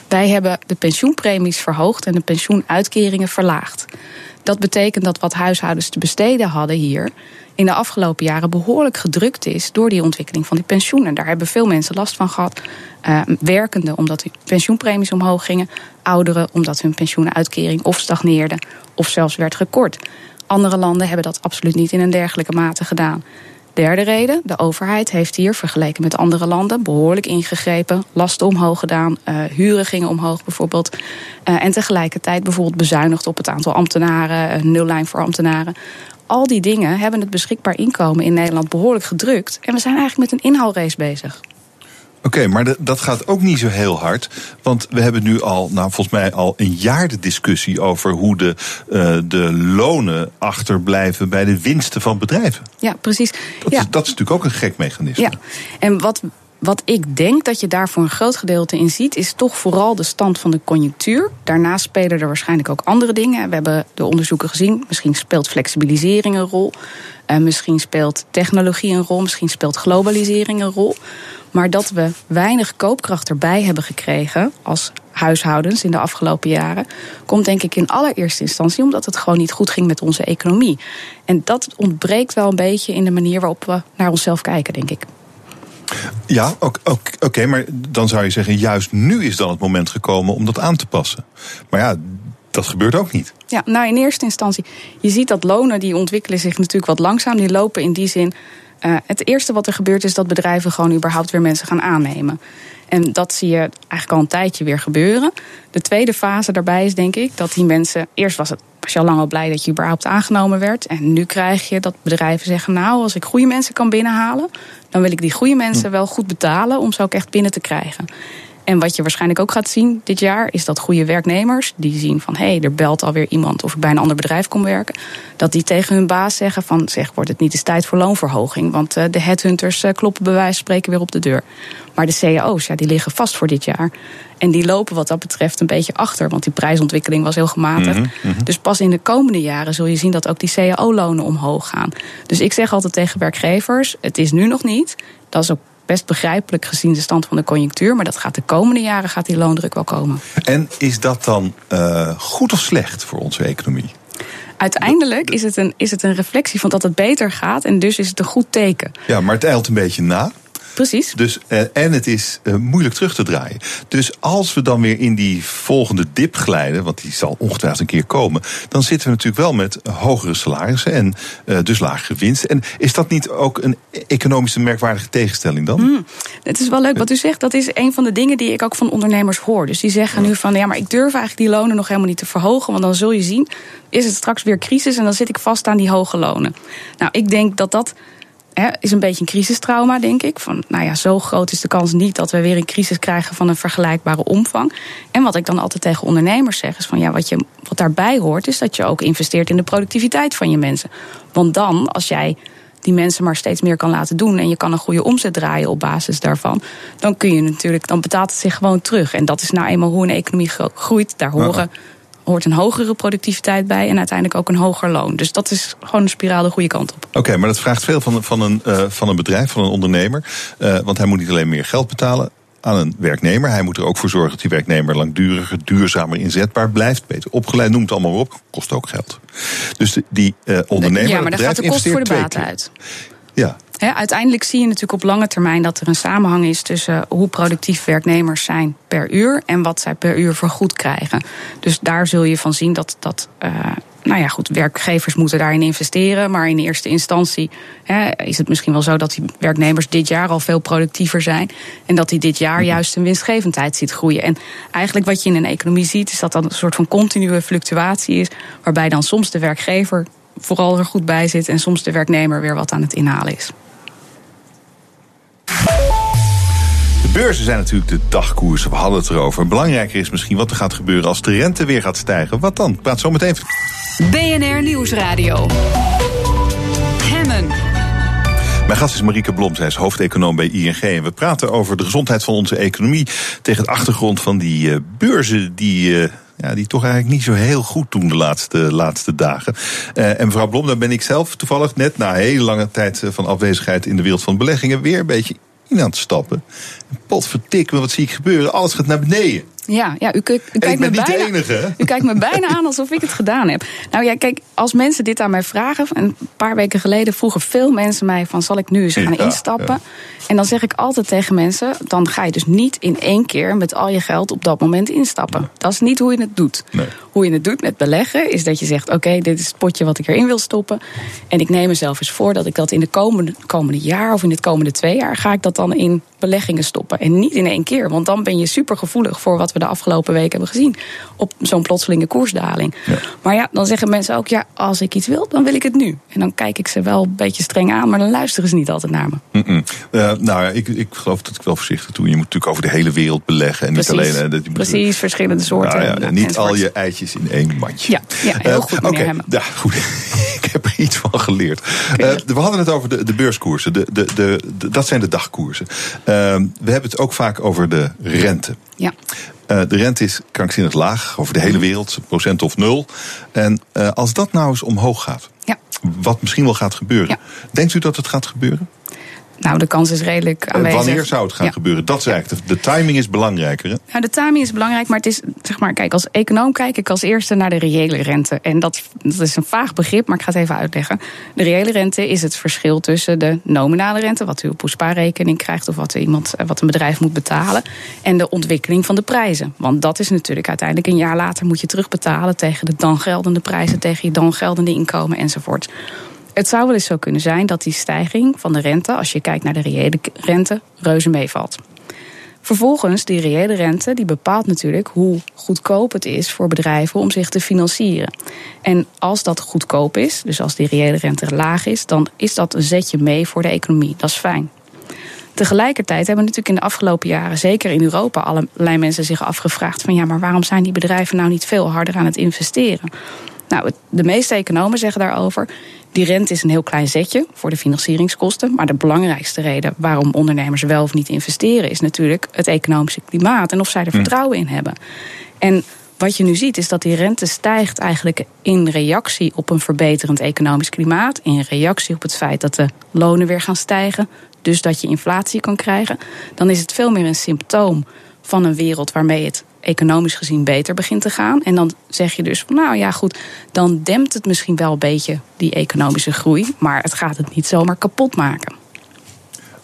wij hebben de pensioenpremies verhoogd en de pensioenuitkeringen verlaagd. Dat betekent dat wat huishoudens te besteden hadden hier in de afgelopen jaren behoorlijk gedrukt is door die ontwikkeling van die pensioenen. Daar hebben veel mensen last van gehad. Uh, werkenden omdat hun pensioenpremies omhoog gingen. Ouderen omdat hun pensioenuitkering of stagneerde of zelfs werd gekort. Andere landen hebben dat absoluut niet in een dergelijke mate gedaan. Derde reden, de overheid heeft hier vergeleken met andere landen behoorlijk ingegrepen, lasten omhoog gedaan, uh, huren gingen omhoog bijvoorbeeld. Uh, en tegelijkertijd bijvoorbeeld bezuinigd op het aantal ambtenaren, uh, nullijn voor ambtenaren. Al die dingen hebben het beschikbaar inkomen in Nederland behoorlijk gedrukt. En we zijn eigenlijk met een inhaalrace bezig. Oké, maar dat gaat ook niet zo heel hard. Want we hebben nu al, nou volgens mij al een jaar de discussie over hoe de, uh, de lonen achterblijven bij de winsten van bedrijven. Ja, precies. Dat, ja. Is, dat is natuurlijk ook een gek mechanisme. Ja, en wat wat ik denk dat je daar voor een groot gedeelte in ziet, is toch vooral de stand van de conjunctuur. Daarnaast spelen er waarschijnlijk ook andere dingen. We hebben de onderzoeken gezien. Misschien speelt flexibilisering een rol. Uh, misschien speelt technologie een rol. Misschien speelt globalisering een rol. Maar dat we weinig koopkracht erbij hebben gekregen als huishoudens in de afgelopen jaren, komt denk ik in allereerste instantie omdat het gewoon niet goed ging met onze economie. En dat ontbreekt wel een beetje in de manier waarop we naar onszelf kijken, denk ik. Ja, oké, maar dan zou je zeggen, juist nu is dan het moment gekomen om dat aan te passen. Maar ja, dat gebeurt ook niet. Ja, nou in eerste instantie, je ziet dat lonen die ontwikkelen zich natuurlijk wat langzaam. Die lopen in die zin. Uh, het eerste wat er gebeurt is dat bedrijven gewoon überhaupt weer mensen gaan aannemen. En dat zie je eigenlijk al een tijdje weer gebeuren. De tweede fase daarbij is denk ik dat die mensen. Eerst was het was je al lang al blij dat je überhaupt aangenomen werd. En nu krijg je dat bedrijven zeggen: Nou, als ik goede mensen kan binnenhalen, dan wil ik die goede mensen wel goed betalen om ze ook echt binnen te krijgen. En wat je waarschijnlijk ook gaat zien dit jaar, is dat goede werknemers die zien van hé, hey, er belt alweer iemand of ik bij een ander bedrijf kom werken, dat die tegen hun baas zeggen van zeg, wordt het niet eens tijd voor loonverhoging? Want uh, de headhunters uh, kloppen bij wijze van spreken weer op de deur. Maar de cao's, ja, die liggen vast voor dit jaar. En die lopen wat dat betreft een beetje achter, want die prijsontwikkeling was heel gematigd. Mm -hmm. Dus pas in de komende jaren zul je zien dat ook die cao-lonen omhoog gaan. Dus ik zeg altijd tegen werkgevers: het is nu nog niet. Dat is ook best begrijpelijk gezien de stand van de conjunctuur. Maar dat gaat de komende jaren gaat die loondruk wel komen. En is dat dan uh, goed of slecht voor onze economie? Uiteindelijk is het, een, is het een reflectie van dat het beter gaat. En dus is het een goed teken. Ja, maar het eilt een beetje na. Precies. Dus, uh, en het is uh, moeilijk terug te draaien. Dus als we dan weer in die volgende dip glijden, want die zal ongetwijfeld een keer komen, dan zitten we natuurlijk wel met hogere salarissen en uh, dus lagere winst. En is dat niet ook een economische merkwaardige tegenstelling dan? Mm, het is wel leuk wat u zegt. Dat is een van de dingen die ik ook van ondernemers hoor. Dus die zeggen nu van ja, maar ik durf eigenlijk die lonen nog helemaal niet te verhogen, want dan zul je zien, is het straks weer crisis en dan zit ik vast aan die hoge lonen. Nou, ik denk dat dat He, is een beetje een crisistrauma, denk ik. Van, nou ja, zo groot is de kans niet dat we weer een crisis krijgen van een vergelijkbare omvang. En wat ik dan altijd tegen ondernemers zeg, is van ja, wat, je, wat daarbij hoort, is dat je ook investeert in de productiviteit van je mensen. Want dan, als jij die mensen maar steeds meer kan laten doen en je kan een goede omzet draaien op basis daarvan, dan kun je natuurlijk, dan betaalt het zich gewoon terug. En dat is nou eenmaal hoe een economie groeit. Daar horen hoort een hogere productiviteit bij en uiteindelijk ook een hoger loon. Dus dat is gewoon een spiraal de goede kant op. Oké, maar dat vraagt veel van, van, een, uh, van een bedrijf, van een ondernemer. Uh, want hij moet niet alleen meer geld betalen aan een werknemer. Hij moet er ook voor zorgen dat die werknemer langduriger, duurzamer inzetbaar blijft. Beter opgeleid, noemt het allemaal op. Kost ook geld. Dus die uh, ondernemer. Ja, maar daar gaat de kost voor de baat uit. Ja. He, uiteindelijk zie je natuurlijk op lange termijn dat er een samenhang is tussen hoe productief werknemers zijn per uur en wat zij per uur vergoed krijgen. Dus daar zul je van zien dat, dat uh, nou ja, goed, werkgevers moeten daarin investeren. Maar in eerste instantie hè, is het misschien wel zo dat die werknemers dit jaar al veel productiever zijn. En dat die dit jaar juist een winstgevendheid ziet groeien. En eigenlijk wat je in een economie ziet, is dat dat een soort van continue fluctuatie is. Waarbij dan soms de werkgever vooral er goed bij zit en soms de werknemer weer wat aan het inhalen is. De beurzen zijn natuurlijk de dagkoersen. We hadden het erover. Belangrijker is misschien wat er gaat gebeuren als de rente weer gaat stijgen. Wat dan? Ik praat zo meteen. BNR Nieuwsradio. Hemmen. Mijn gast is Marieke Blom, zij is hoofdeconoom bij ING. En we praten over de gezondheid van onze economie tegen de achtergrond van die uh, beurzen die. Uh, ja, die toch eigenlijk niet zo heel goed doen de laatste, laatste dagen. Uh, en mevrouw Blom, daar ben ik zelf toevallig net na een hele lange tijd van afwezigheid in de wereld van beleggingen weer een beetje in aan het stappen. Potverdik, wat zie ik gebeuren? Alles gaat naar beneden. Ja, ja u, u, u kijkt me bijna, enige, u kijkt me bijna aan alsof ik het gedaan heb. Nou ja, kijk, als mensen dit aan mij vragen... en een paar weken geleden vroegen veel mensen mij... van zal ik nu eens gaan ja, instappen? Ja. En dan zeg ik altijd tegen mensen... dan ga je dus niet in één keer met al je geld op dat moment instappen. Nee. Dat is niet hoe je het doet. Nee. Hoe je het doet met beleggen... is dat je zegt, oké, okay, dit is het potje wat ik erin wil stoppen... en ik neem mezelf eens voor dat ik dat in de komende, komende jaar... of in het komende twee jaar, ga ik dat dan in beleggingen stoppen. En niet in één keer, want dan ben je super gevoelig... voor wat we de afgelopen weken hebben gezien... op zo'n plotselinge koersdaling. Ja. Maar ja, dan zeggen mensen ook, ja, als ik iets wil, dan wil ik het nu. En dan kijk ik ze wel een beetje streng aan... maar dan luisteren ze niet altijd naar me. Mm -mm. Uh, nou ja, ik, ik geloof dat ik wel voorzichtig doe. Je moet natuurlijk over de hele wereld beleggen. En Precies. niet alleen... Dat je moet, Precies, verschillende soorten. Nou ja, niet al je eitjes in één mandje. Ja, ja heel goed, meneer uh, Hemmen. Ja, goed. Ik heb er iets van geleerd. Uh, we hadden het over de, de beurskoersen. De, de, de, de, dat zijn de dagkoersen. we hebben het ook vaak over de rente. Ja. Uh, de rente is krankzinnig laag over de hele wereld, procent of nul. En uh, als dat nou eens omhoog gaat, ja. wat misschien wel gaat gebeuren, Ja. denkt u dat het gaat gebeuren? Nou, de kans is redelijk Uh, aanwezig. wanneer zou het gaan Ja. gebeuren? Dat is eigenlijk de, de timing is belangrijker. Hè? Nou, de timing is belangrijk, maar het is, zeg maar, kijk, als econoom kijk ik als eerste naar de reële rente. En dat, dat is een vaag begrip, maar ik ga het even uitleggen. De reële rente is het verschil tussen de nominale rente, wat u op uw spaarrekening krijgt of wat, iemand, wat een bedrijf moet betalen, en de ontwikkeling van de prijzen. Want dat is natuurlijk uiteindelijk een jaar later moet je terugbetalen tegen de dan geldende prijzen, tegen je dan geldende inkomen enzovoort. Het zou wel eens zo kunnen zijn dat die stijging van de rente, als je kijkt naar de reële rente, reuze meevalt. Vervolgens, die reële rente, die bepaalt natuurlijk hoe goedkoop het is voor bedrijven om zich te financieren. En als dat goedkoop is, dus als die reële rente laag is, dan is dat een zetje mee voor de economie. Dat is fijn. Tegelijkertijd hebben natuurlijk in de afgelopen jaren, zeker in Europa, allerlei mensen zich afgevraagd van ja, maar waarom zijn die bedrijven nou niet veel harder aan het investeren? Nou, de meeste economen zeggen daarover. Die rente is een heel klein zetje voor de financieringskosten. Maar de belangrijkste reden waarom ondernemers wel of niet investeren, is natuurlijk het economische klimaat en of zij er vertrouwen in hebben. En wat je nu ziet is dat die rente stijgt eigenlijk in reactie op een verbeterend economisch klimaat. In reactie op het feit dat de lonen weer gaan stijgen. Dus dat je inflatie kan krijgen. Dan is het veel meer een symptoom van een wereld waarmee het economisch gezien beter begint te gaan. En dan zeg je dus van nou ja goed, dan dempt het misschien wel een beetje die economische groei. Maar het gaat het niet zomaar kapot maken.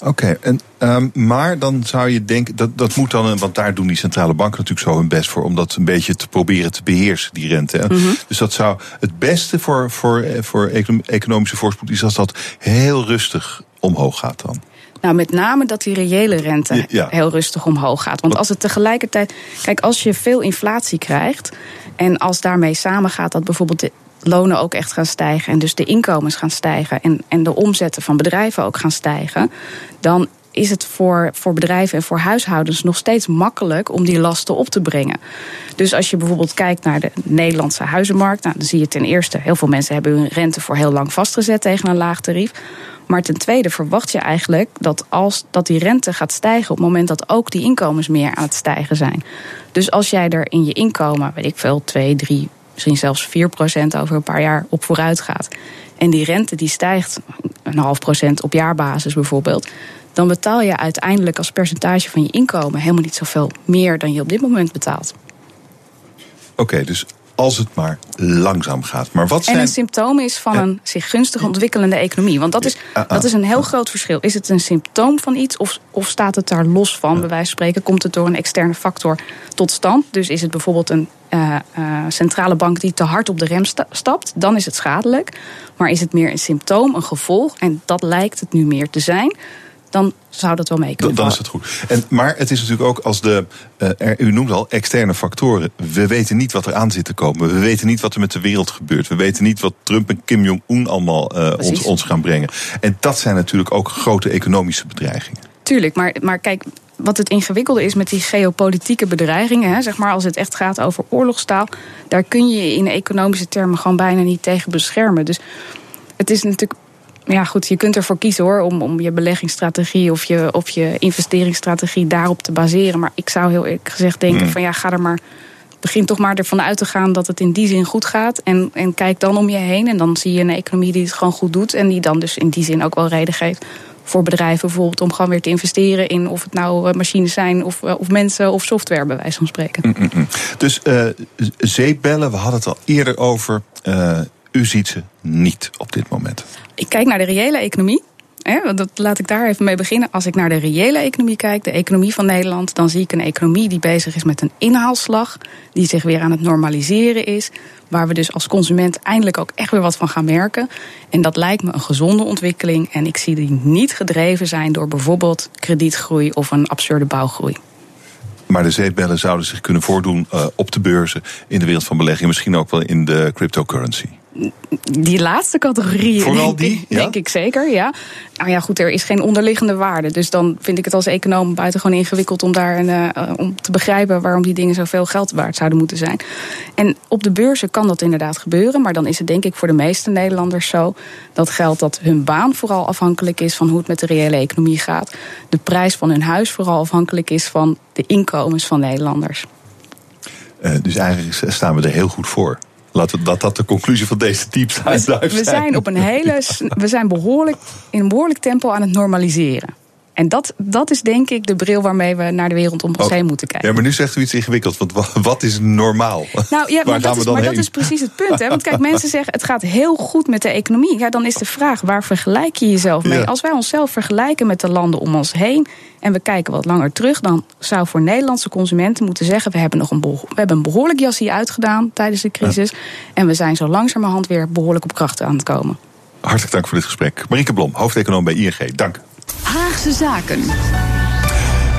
Oké, en ehm, maar dan zou je denken, dat, dat moet dan, want daar doen die centrale banken natuurlijk zo hun best voor, om dat een beetje te proberen te beheersen, die rente. Mhm. Dus dat zou het beste voor, voor, voor economische voorspoed is als dat heel rustig omhoog gaat dan. Nou, met name dat die reële rente heel rustig omhoog gaat. Want als het tegelijkertijd. Kijk, als je veel inflatie krijgt. En als daarmee samengaat dat bijvoorbeeld de lonen ook echt gaan stijgen. En dus de inkomens gaan stijgen. En, en de omzetten van bedrijven ook gaan stijgen. Dan is het voor, voor bedrijven en voor huishoudens nog steeds makkelijk om die lasten op te brengen. Dus als je bijvoorbeeld kijkt naar de Nederlandse huizenmarkt, nou, dan zie je ten eerste, heel veel mensen hebben hun rente voor heel lang vastgezet tegen een laag tarief. Maar ten tweede verwacht je eigenlijk dat, als, dat die rente gaat stijgen op het moment dat ook die inkomens meer aan het stijgen zijn. Dus als jij er in je inkomen, weet ik veel, 2, 3, misschien zelfs 4 procent over een paar jaar op vooruit gaat. En die rente die stijgt een half procent op jaarbasis bijvoorbeeld. Dan betaal je uiteindelijk als percentage van je inkomen helemaal niet zoveel meer dan je op dit moment betaalt. Oké, dus als het maar langzaam gaat. Maar wat zijn... En een symptoom is van een zich gunstig ontwikkelende economie. Want dat is, ah, ah. dat is een heel groot verschil. Is het een symptoom van iets of, of staat het daar los van? Bij wijze van spreken komt het door een externe factor tot stand. Dus is het bijvoorbeeld een uh, uh, centrale bank die te hard op de rem stapt, dan is het schadelijk. Maar is het meer een symptoom, een gevolg, en dat lijkt het nu meer te zijn, dan zou dat wel mee kunnen. Dan, dan is het goed. En, maar het is natuurlijk ook als de, uh, er, u noemt al, externe factoren. We weten niet wat er aan zit te komen. We weten niet wat er met de wereld gebeurt. We weten niet wat Trump en Kim Jong-un allemaal uh, ons, ons gaan brengen. En dat zijn natuurlijk ook grote economische bedreigingen. Tuurlijk, maar, maar kijk, wat het ingewikkelde is met die geopolitieke bedreigingen, hè, zeg maar als het echt gaat over oorlogstaal, daar kun je in economische termen gewoon bijna niet tegen beschermen. Dus het is natuurlijk ja, goed, je kunt ervoor kiezen hoor, om, om je beleggingsstrategie of je, of je investeringsstrategie daarop te baseren. Maar ik zou heel eerlijk gezegd denken: hmm. van ja, ga er maar. Begin toch maar ervan uit te gaan dat het in die zin goed gaat. En, en kijk dan om je heen. En dan zie je een economie die het gewoon goed doet. En die dan dus in die zin ook wel reden geeft voor bedrijven bijvoorbeeld om gewoon weer te investeren in of het nou eh, machines zijn of, eh, of mensen of software, bij wijze van spreken. Mm, mm, mm. Dus uh, zeepbellen, we hadden het al eerder over. Uh, u ziet ze niet op dit moment. Ik kijk naar de reële economie. Hè, dat laat ik daar even mee beginnen. Als ik naar de reële economie kijk, de economie van Nederland, dan zie ik een economie die bezig is met een inhaalslag, die zich weer aan het normaliseren is, waar we dus als consument eindelijk ook echt weer wat van gaan merken. En dat lijkt me een gezonde ontwikkeling en ik zie die niet gedreven zijn door bijvoorbeeld kredietgroei of een absurde bouwgroei. Maar de zeepbellen zouden zich kunnen voordoen uh, op de beurzen, in de wereld van belegging, misschien ook wel in de cryptocurrency die laatste categorie. Vooral die? Ik, Denk ik zeker, ja. Nou ja, goed, er is geen onderliggende waarde. Dus dan vind ik het als econoom buitengewoon ingewikkeld om, daar een, uh, om te begrijpen waarom die dingen zoveel geld waard zouden moeten zijn. En op de beurzen kan dat inderdaad gebeuren. Maar dan is het denk ik voor de meeste Nederlanders zo dat geld dat hun baan vooral afhankelijk is van hoe het met de reële economie gaat. De prijs van hun huis vooral afhankelijk is van de inkomens van Nederlanders. Uh, dus eigenlijk staan we er heel goed voor. Laten we dat dat de conclusie van deze deep zijn. We zijn op een hele. We zijn behoorlijk in een behoorlijk tempo aan het normaliseren. En dat, dat is denk ik de bril waarmee we naar de wereld om ons heen moeten kijken. Ja, maar nu zegt u iets ingewikkeld. Want wat is normaal? Nou ja, maar, dat is, maar dat is precies het punt. Hè? Want kijk, mensen zeggen het gaat heel goed met de economie. Ja, dan is de vraag, waar vergelijk je jezelf mee? Als wij onszelf vergelijken met de landen om ons heen... en we kijken wat langer terug... dan zou voor Nederlandse consumenten moeten zeggen... we hebben, nog een, we hebben een behoorlijk jasje uitgedaan tijdens de crisis... en we zijn zo langzamerhand weer behoorlijk op krachten aan het komen. Hartelijk dank voor dit gesprek. Marieke Blom, hoofdeconoom bij ING. Dank. Haagse Zaken.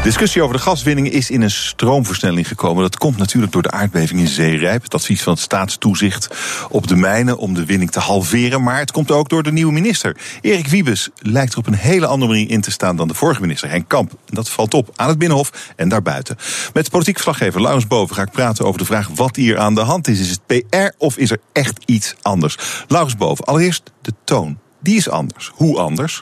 Discussie over de gaswinning is in een stroomversnelling gekomen. Dat komt natuurlijk door de aardbeving in Zeerijp. Het advies van het staatstoezicht op de mijnen om de winning te halveren. Maar het komt ook door de nieuwe minister. Erik Wiebes lijkt er op een hele andere manier in te staan dan de vorige minister, Henk Kamp. Dat valt op aan het Binnenhof en daarbuiten. Met politiek verslaggever Laurens Boven ga ik praten over de vraag wat hier aan de hand is. Is het PR of is er echt iets anders? Laurens Boven, allereerst de toon. Die is anders. Hoe anders?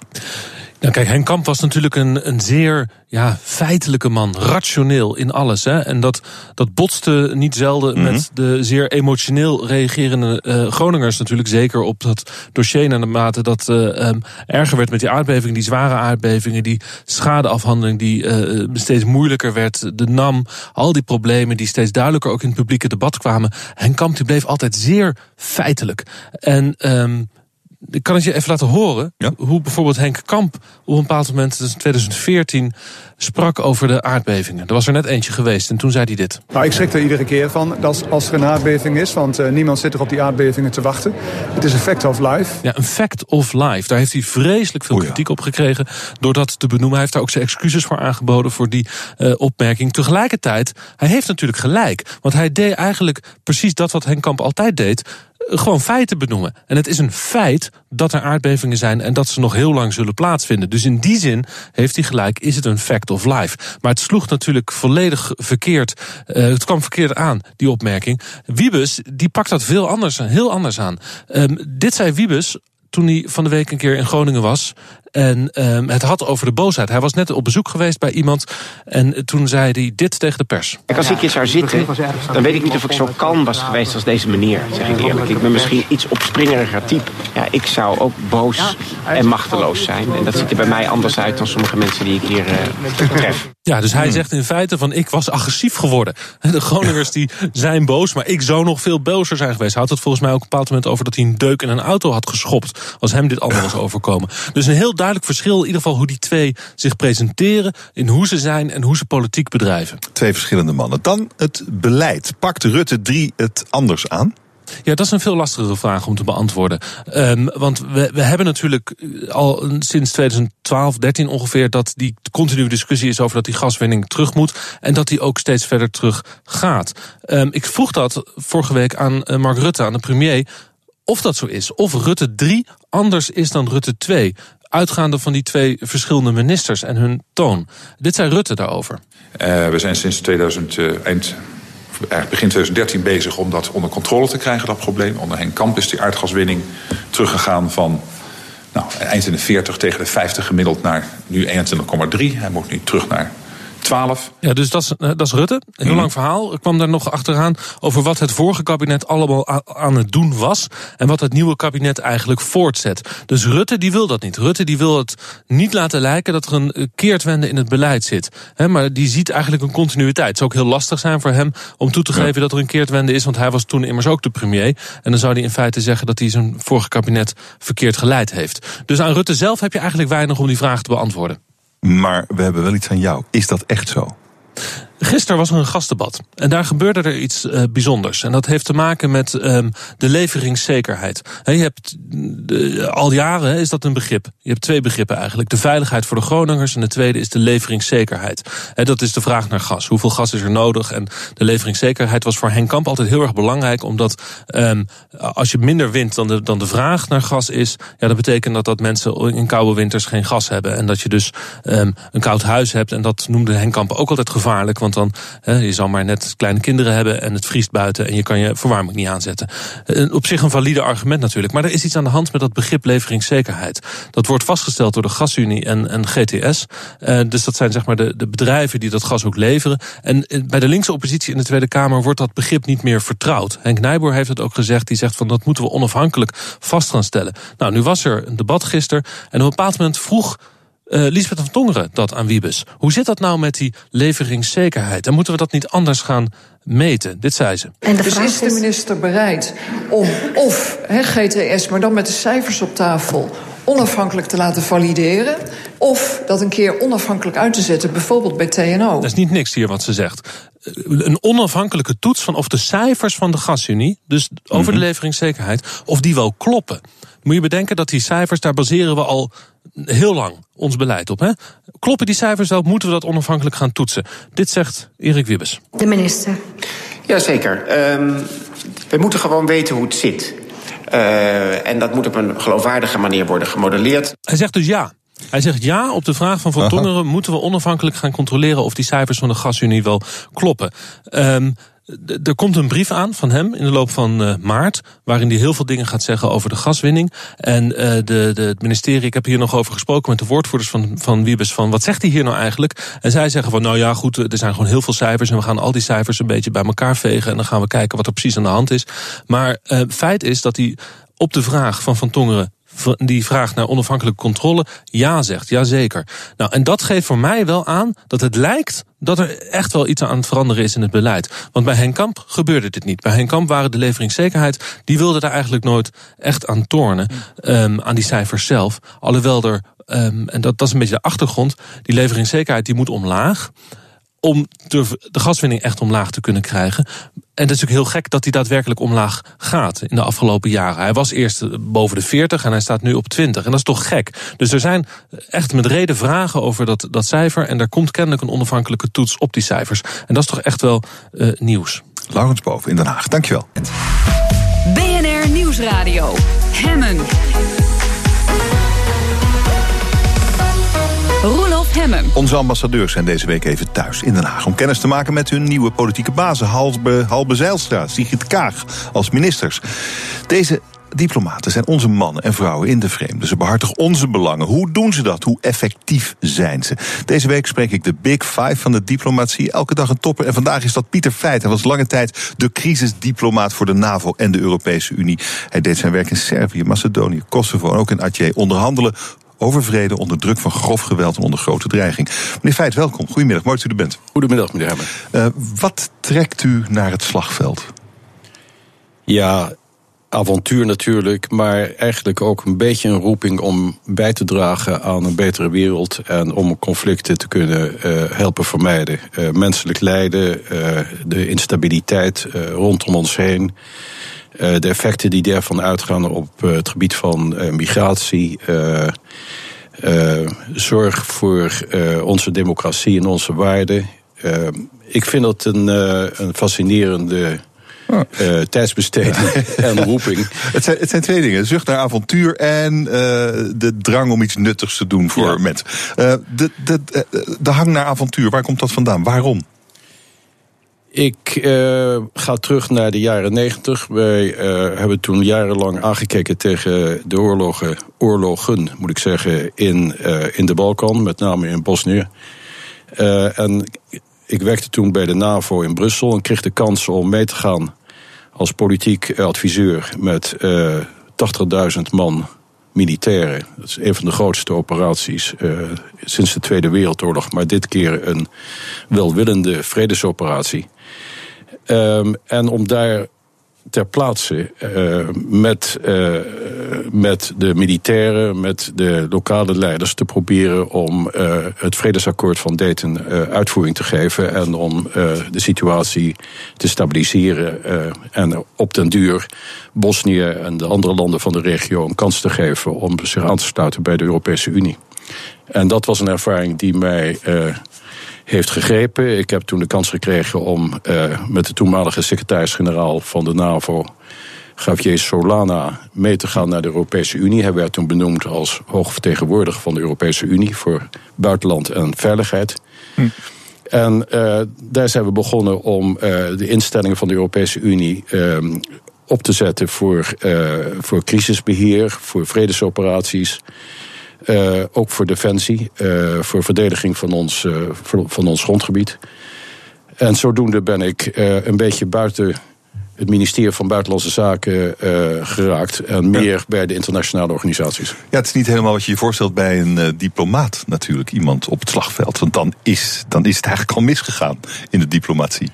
Nou, kijk, Henk Kamp was natuurlijk een, een zeer ja, feitelijke man, rationeel in alles. Hè? En dat, dat botste niet zelden mhm. met de zeer emotioneel reagerende uh, Groningers natuurlijk. Zeker op dat dossier naar de mate dat uh, um, erger werd met die aardbevingen, die zware aardbevingen, die schadeafhandeling die uh, steeds moeilijker werd, de NAM, al die problemen die steeds duidelijker ook in het publieke debat kwamen. Henk Kamp die bleef altijd zeer feitelijk. En um, ik kan het je even laten horen. Hoe bijvoorbeeld Henk Kamp op een bepaald moment, in 2014, sprak over de aardbevingen. Er was er net eentje geweest en toen zei hij dit. Nou, ik schrik er iedere keer van dat als er een aardbeving is, want uh, niemand zit er op die aardbevingen te wachten. Het is een fact of life. Ja, een fact of life. Daar heeft hij vreselijk veel kritiek op gekregen door dat te benoemen. Hij heeft daar ook zijn excuses voor aangeboden voor die uh, opmerking. Tegelijkertijd, hij heeft natuurlijk gelijk. Want hij deed eigenlijk precies dat wat Henk Kamp altijd deed gewoon feiten benoemen. En het is een feit dat er aardbevingen zijn en dat ze nog heel lang zullen plaatsvinden. Dus in die zin heeft hij gelijk, is het een fact of life. Maar het sloeg natuurlijk volledig verkeerd. Uh, het kwam verkeerd aan, die opmerking. Wiebes, die pakt dat veel anders, heel anders aan. Um, dit zei Wiebes toen hij van de week een keer in Groningen was. En um, het had over de boosheid. Hij was net op bezoek geweest bij iemand. En toen zei hij dit tegen de pers. als ik hier zou zitten, dan weet ik niet of ik zo kalm was geweest als deze meneer. Zeg ik eerlijk. Ik ben misschien iets opspringeriger type. Ja, ik zou ook boos en machteloos zijn. En dat ziet er bij mij anders uit dan sommige mensen die ik hier uh, tref. Ja, dus hij hmm. zegt in feite van ik was agressief geworden. De Groningers die zijn boos, maar ik zou nog veel bozer zijn geweest. Hij had het volgens mij ook op een bepaald moment over dat hij een deuk in een auto had geschopt. Als hem dit allemaal was overkomen. Dus een heel duidelijk verschil in ieder geval hoe die twee zich presenteren. In hoe ze zijn en hoe ze politiek bedrijven. Twee verschillende mannen. Dan het beleid. Pakt Rutte 3 het anders aan? Ja, dat is een veel lastigere vraag om te beantwoorden. Um, want we, we hebben natuurlijk al sinds 2012, 13 ongeveer... dat die continue discussie is over dat die gaswinning terug moet... en dat die ook steeds verder terug gaat. Um, ik vroeg dat vorige week aan eh, Mark Rutte, aan de premier... of dat zo is. Of Rutte 3 anders is dan Rutte 2 uitgaande van die twee verschillende ministers en hun toon. Dit zei Rutte daarover. Uh, we zijn sinds 2000, uh, eind begin 2013 bezig om dat onder controle te krijgen, dat probleem. Onder Henk Kamp is die aardgaswinning teruggegaan van nou, eind in de 40 tegen de 50 gemiddeld naar nu 21,3. Hij moet nu terug naar 12. Ja, dus dat is, eh, dat is Rutte. Een heel mhm. lang verhaal. Ik kwam daar nog achteraan over wat het vorige kabinet allemaal aan het doen was. En wat het nieuwe kabinet eigenlijk voortzet. Dus Rutte die wil dat niet. Rutte die wil het niet laten lijken dat er een eh, keertwende in het beleid zit. maar die ziet eigenlijk een continuïteit. Het zou ook heel lastig zijn voor hem om toe te geven dat er een keertwende is. Want hij was toen immers ook de premier. En dan zou hij in feite zeggen dat hij zijn vorige kabinet verkeerd geleid heeft. Dus aan Rutte zelf heb je eigenlijk weinig om die vraag te beantwoorden. Maar we hebben wel iets aan jou. Is dat echt zo? Gisteren was er een gastdebat. En daar gebeurde er iets uh, bijzonders. En dat heeft te maken met um, de leveringszekerheid. He, je hebt al jaren is dat een begrip. Je hebt twee begrippen eigenlijk. De veiligheid voor de Groningers en de tweede is de leveringszekerheid. He, dat is de vraag naar gas. Hoeveel gas is er nodig? En de leveringszekerheid was voor Henk Kamp altijd heel erg belangrijk. Omdat um, als je minder wint dan de, dan de vraag naar gas is... Ja, dat betekent dat, dat mensen in koude winters geen gas hebben. En dat je dus um, een koud huis hebt. En dat noemde Henk Kamp ook altijd gevaarlijk want dan, je zal maar net kleine kinderen hebben en het vriest buiten en je kan je verwarming niet aanzetten. Op zich een valide argument natuurlijk. Maar er is iets aan de hand met dat begrip leveringszekerheid. Dat wordt vastgesteld door de Gasunie en, en GTS. Uh, dus dat zijn zeg maar de, de bedrijven die dat gas ook leveren. En eh, bij de linkse oppositie in de Tweede Kamer wordt dat begrip niet meer vertrouwd. Henk Nijboer heeft het ook gezegd. Die zegt van dat moeten we onafhankelijk vast gaan stellen. Nou, nu was er een debat gisteren. En op een bepaald moment vroeg uh, Lisbeth van Tongeren dat aan Wiebes. Hoe zit dat nou met die leveringszekerheid? En moeten we dat niet anders gaan meten? Dit zei ze. En de dus is de minister bereid om of he, GTS, maar dan met de cijfers op tafel, onafhankelijk te laten valideren. Of dat een keer onafhankelijk uit te zetten, bijvoorbeeld bij TNO. Dat is niet niks hier wat ze zegt. Een onafhankelijke toets van of de cijfers van de gasunie, dus over de mhm. leveringszekerheid, of die wel kloppen. Moet je bedenken dat die cijfers, daar baseren we al heel lang ons beleid op. Hè? Kloppen die cijfers wel? Moeten we dat onafhankelijk gaan toetsen? Dit zegt Erik Wibbes. De minister. Jazeker. Um, we moeten gewoon weten hoe het zit. Uh, en dat moet op een geloofwaardige manier worden gemodelleerd. Hij zegt dus ja. Hij zegt ja op de vraag van Van Tongeren... moeten we onafhankelijk gaan controleren... of die cijfers van de gasunie wel kloppen. Um, er komt een brief aan van hem in de loop van uh, maart, waarin hij heel veel dingen gaat zeggen over de gaswinning. En uh, de, de, het ministerie, ik heb hier nog over gesproken met de woordvoerders van, van Wiebes, van wat zegt hij hier nou eigenlijk? En zij zeggen van, nou ja, goed, er zijn gewoon heel veel cijfers en we gaan al die cijfers een beetje bij elkaar vegen en dan gaan we kijken wat er precies aan de hand is. Maar uh, feit is dat hij op de vraag van Van Tongeren die vraag naar onafhankelijke controle ja zegt. Jazeker. Nou, en dat geeft voor mij wel aan dat het lijkt dat er echt wel iets aan het veranderen is in het beleid. Want bij Henk Kamp gebeurde dit niet. Bij Henk Kamp waren de leveringszekerheid, die wilde daar eigenlijk nooit echt aan tornen, um, aan die cijfers zelf. Alhoewel er, um, en dat, dat is een beetje de achtergrond, die leveringszekerheid die moet omlaag om de, de gaswinning echt omlaag te kunnen krijgen. En het is natuurlijk heel gek dat hij daadwerkelijk omlaag gaat in de afgelopen jaren. Hij was eerst boven de 40 en hij staat nu op 20. En dat is toch gek. Dus er zijn echt met reden vragen over dat, dat cijfer. En er komt kennelijk een onafhankelijke toets op die cijfers. En dat is toch echt wel uh, nieuws. Laurens Boven in Den Haag, dankjewel. BNR Nieuwsradio. Hemmen. Hemmen. Onze ambassadeurs zijn deze week even thuis in Den Haag... om kennis te maken met hun nieuwe politieke bazen. Halbe, Halbe Zijlstra, Sigrid Kaag als ministers. Deze diplomaten zijn onze mannen en vrouwen in de vreemde. Ze behartigen onze belangen. Hoe doen ze dat? Hoe effectief zijn ze? Deze week spreek ik de Big Five van de diplomatie. Elke dag een topper. En vandaag is dat Pieter Feit. Hij was lange tijd de crisisdiplomaat voor de NAVO en de Europese Unie. Hij deed zijn werk in Servië, Macedonië, Kosovo en ook in Atje onderhandelen over vrede onder druk van grof geweld en onder grote dreiging. Meneer Feit, welkom. Goedemiddag, mooi dat u er bent. Goedemiddag, meneer Hemmer. Uh, wat trekt u naar het slagveld? Ja, avontuur natuurlijk, maar eigenlijk ook een beetje een roeping om bij te dragen aan een betere wereld en om conflicten te kunnen uh, helpen vermijden. Uh, menselijk lijden, de instabiliteit rondom ons heen. De effecten die daarvan uitgaan op het gebied van migratie, uh, zorg voor uh, onze democratie en onze waarden. Uh, ik vind dat een, een fascinerende oh. tijdsbesteding en roeping. Het zijn, het zijn twee dingen: zucht naar avontuur en de drang om iets nuttigs te doen voor ja. mensen. de, de, de hang naar avontuur, waar komt dat vandaan? Waarom? Ik uh, ga terug naar de jaren negentig. Wij uh, hebben toen jarenlang aangekeken tegen de oorlogen, oorlogen moet ik zeggen, in, uh, in de Balkan, met name in Bosnië. en ik werkte toen bij de NAVO in Brussel en kreeg de kans om mee te gaan als politiek adviseur met 80.000 man militairen. Dat is een van de grootste operaties sinds de Tweede Wereldoorlog, maar dit keer een welwillende vredesoperatie. Um, en om daar ter plaatse uh, met, uh, met de militairen, met de lokale leiders te proberen om uh, het vredesakkoord van Dayton uitvoering te geven en om de situatie te stabiliseren en op den duur Bosnië en de andere landen van de regio een kans te geven om zich aan te sluiten bij de Europese Unie. En dat was een ervaring die mij heeft gegrepen. Ik heb toen de kans gekregen om uh, met de toenmalige secretaris-generaal van de NAVO, Javier Solana, mee te gaan naar de Europese Unie. Hij werd toen benoemd als hoogvertegenwoordiger van de Europese Unie voor buitenland en veiligheid. Hm. En uh, daar zijn we begonnen om uh, de instellingen van de Europese Unie op te zetten voor, voor crisisbeheer, voor vredesoperaties. Uh, ook voor defensie, uh, voor verdediging van ons, uh, van ons grondgebied. En zodoende ben ik een beetje buiten het ministerie van Buitenlandse Zaken geraakt. En meer ja. bij de internationale organisaties. Ja, het is niet helemaal wat je je voorstelt bij een diplomaat natuurlijk. Iemand op het slagveld. Want dan is, dan is het eigenlijk al misgegaan in de diplomatie.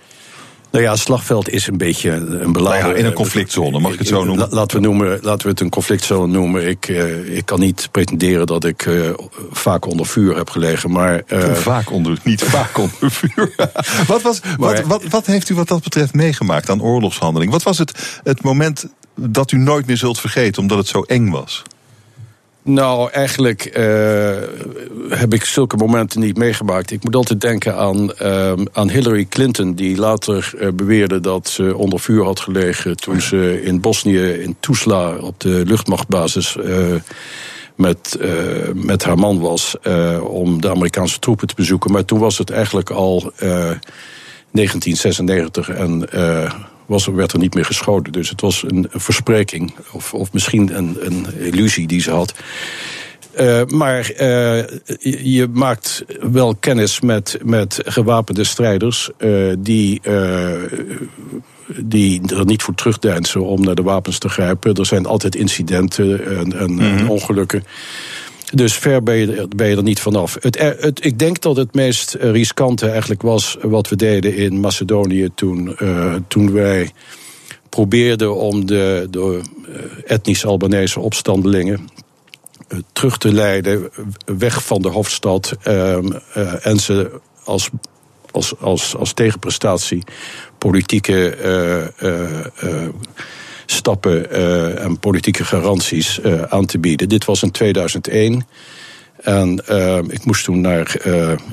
Nou ja, het slagveld is een beetje een belangrijk... Nou ja, in een conflictzone, mag ik het zo noemen? Laten we, noemen, laten we het een conflictzone noemen. Ik, uh, ik kan niet pretenderen dat ik uh, vaak onder vuur heb gelegen, maar... Uh, vaak onder, niet vaak onder vuur. wat, was, maar, wat, wat, wat heeft u wat dat betreft meegemaakt aan oorlogshandeling? Wat was het, het moment dat u nooit meer zult vergeten, omdat het zo eng was? Nou, eigenlijk uh, heb ik zulke momenten niet meegemaakt. Ik moet altijd denken aan, uh, aan Hillary Clinton, die later uh, beweerde dat ze onder vuur had gelegen toen ze in Bosnië, in Tuzla, op de luchtmachtbasis met, met haar man was om de Amerikaanse troepen te bezoeken. Maar toen was het eigenlijk al 1996 en was, werd er niet meer geschoten. Dus het was een, verspreking, of, of misschien een, een illusie die ze had. Uh, maar uh, je, maakt wel kennis met, met gewapende strijders uh, die die er niet voor terugdeinzen om naar de wapens te grijpen. Er zijn altijd incidenten en, en, Mhm. ongelukken. Dus ver ben je, ben er niet vanaf. Het, het, ik denk dat het meest riskante eigenlijk was wat we deden in Macedonië toen, uh, toen wij probeerden om de, de etnisch Albanese opstandelingen terug te leiden, weg van de hoofdstad. Uh, en ze als, als, als, als tegenprestatie politieke stappen en politieke garanties aan te bieden. Dit was in 2001. En uh, ik moest toen naar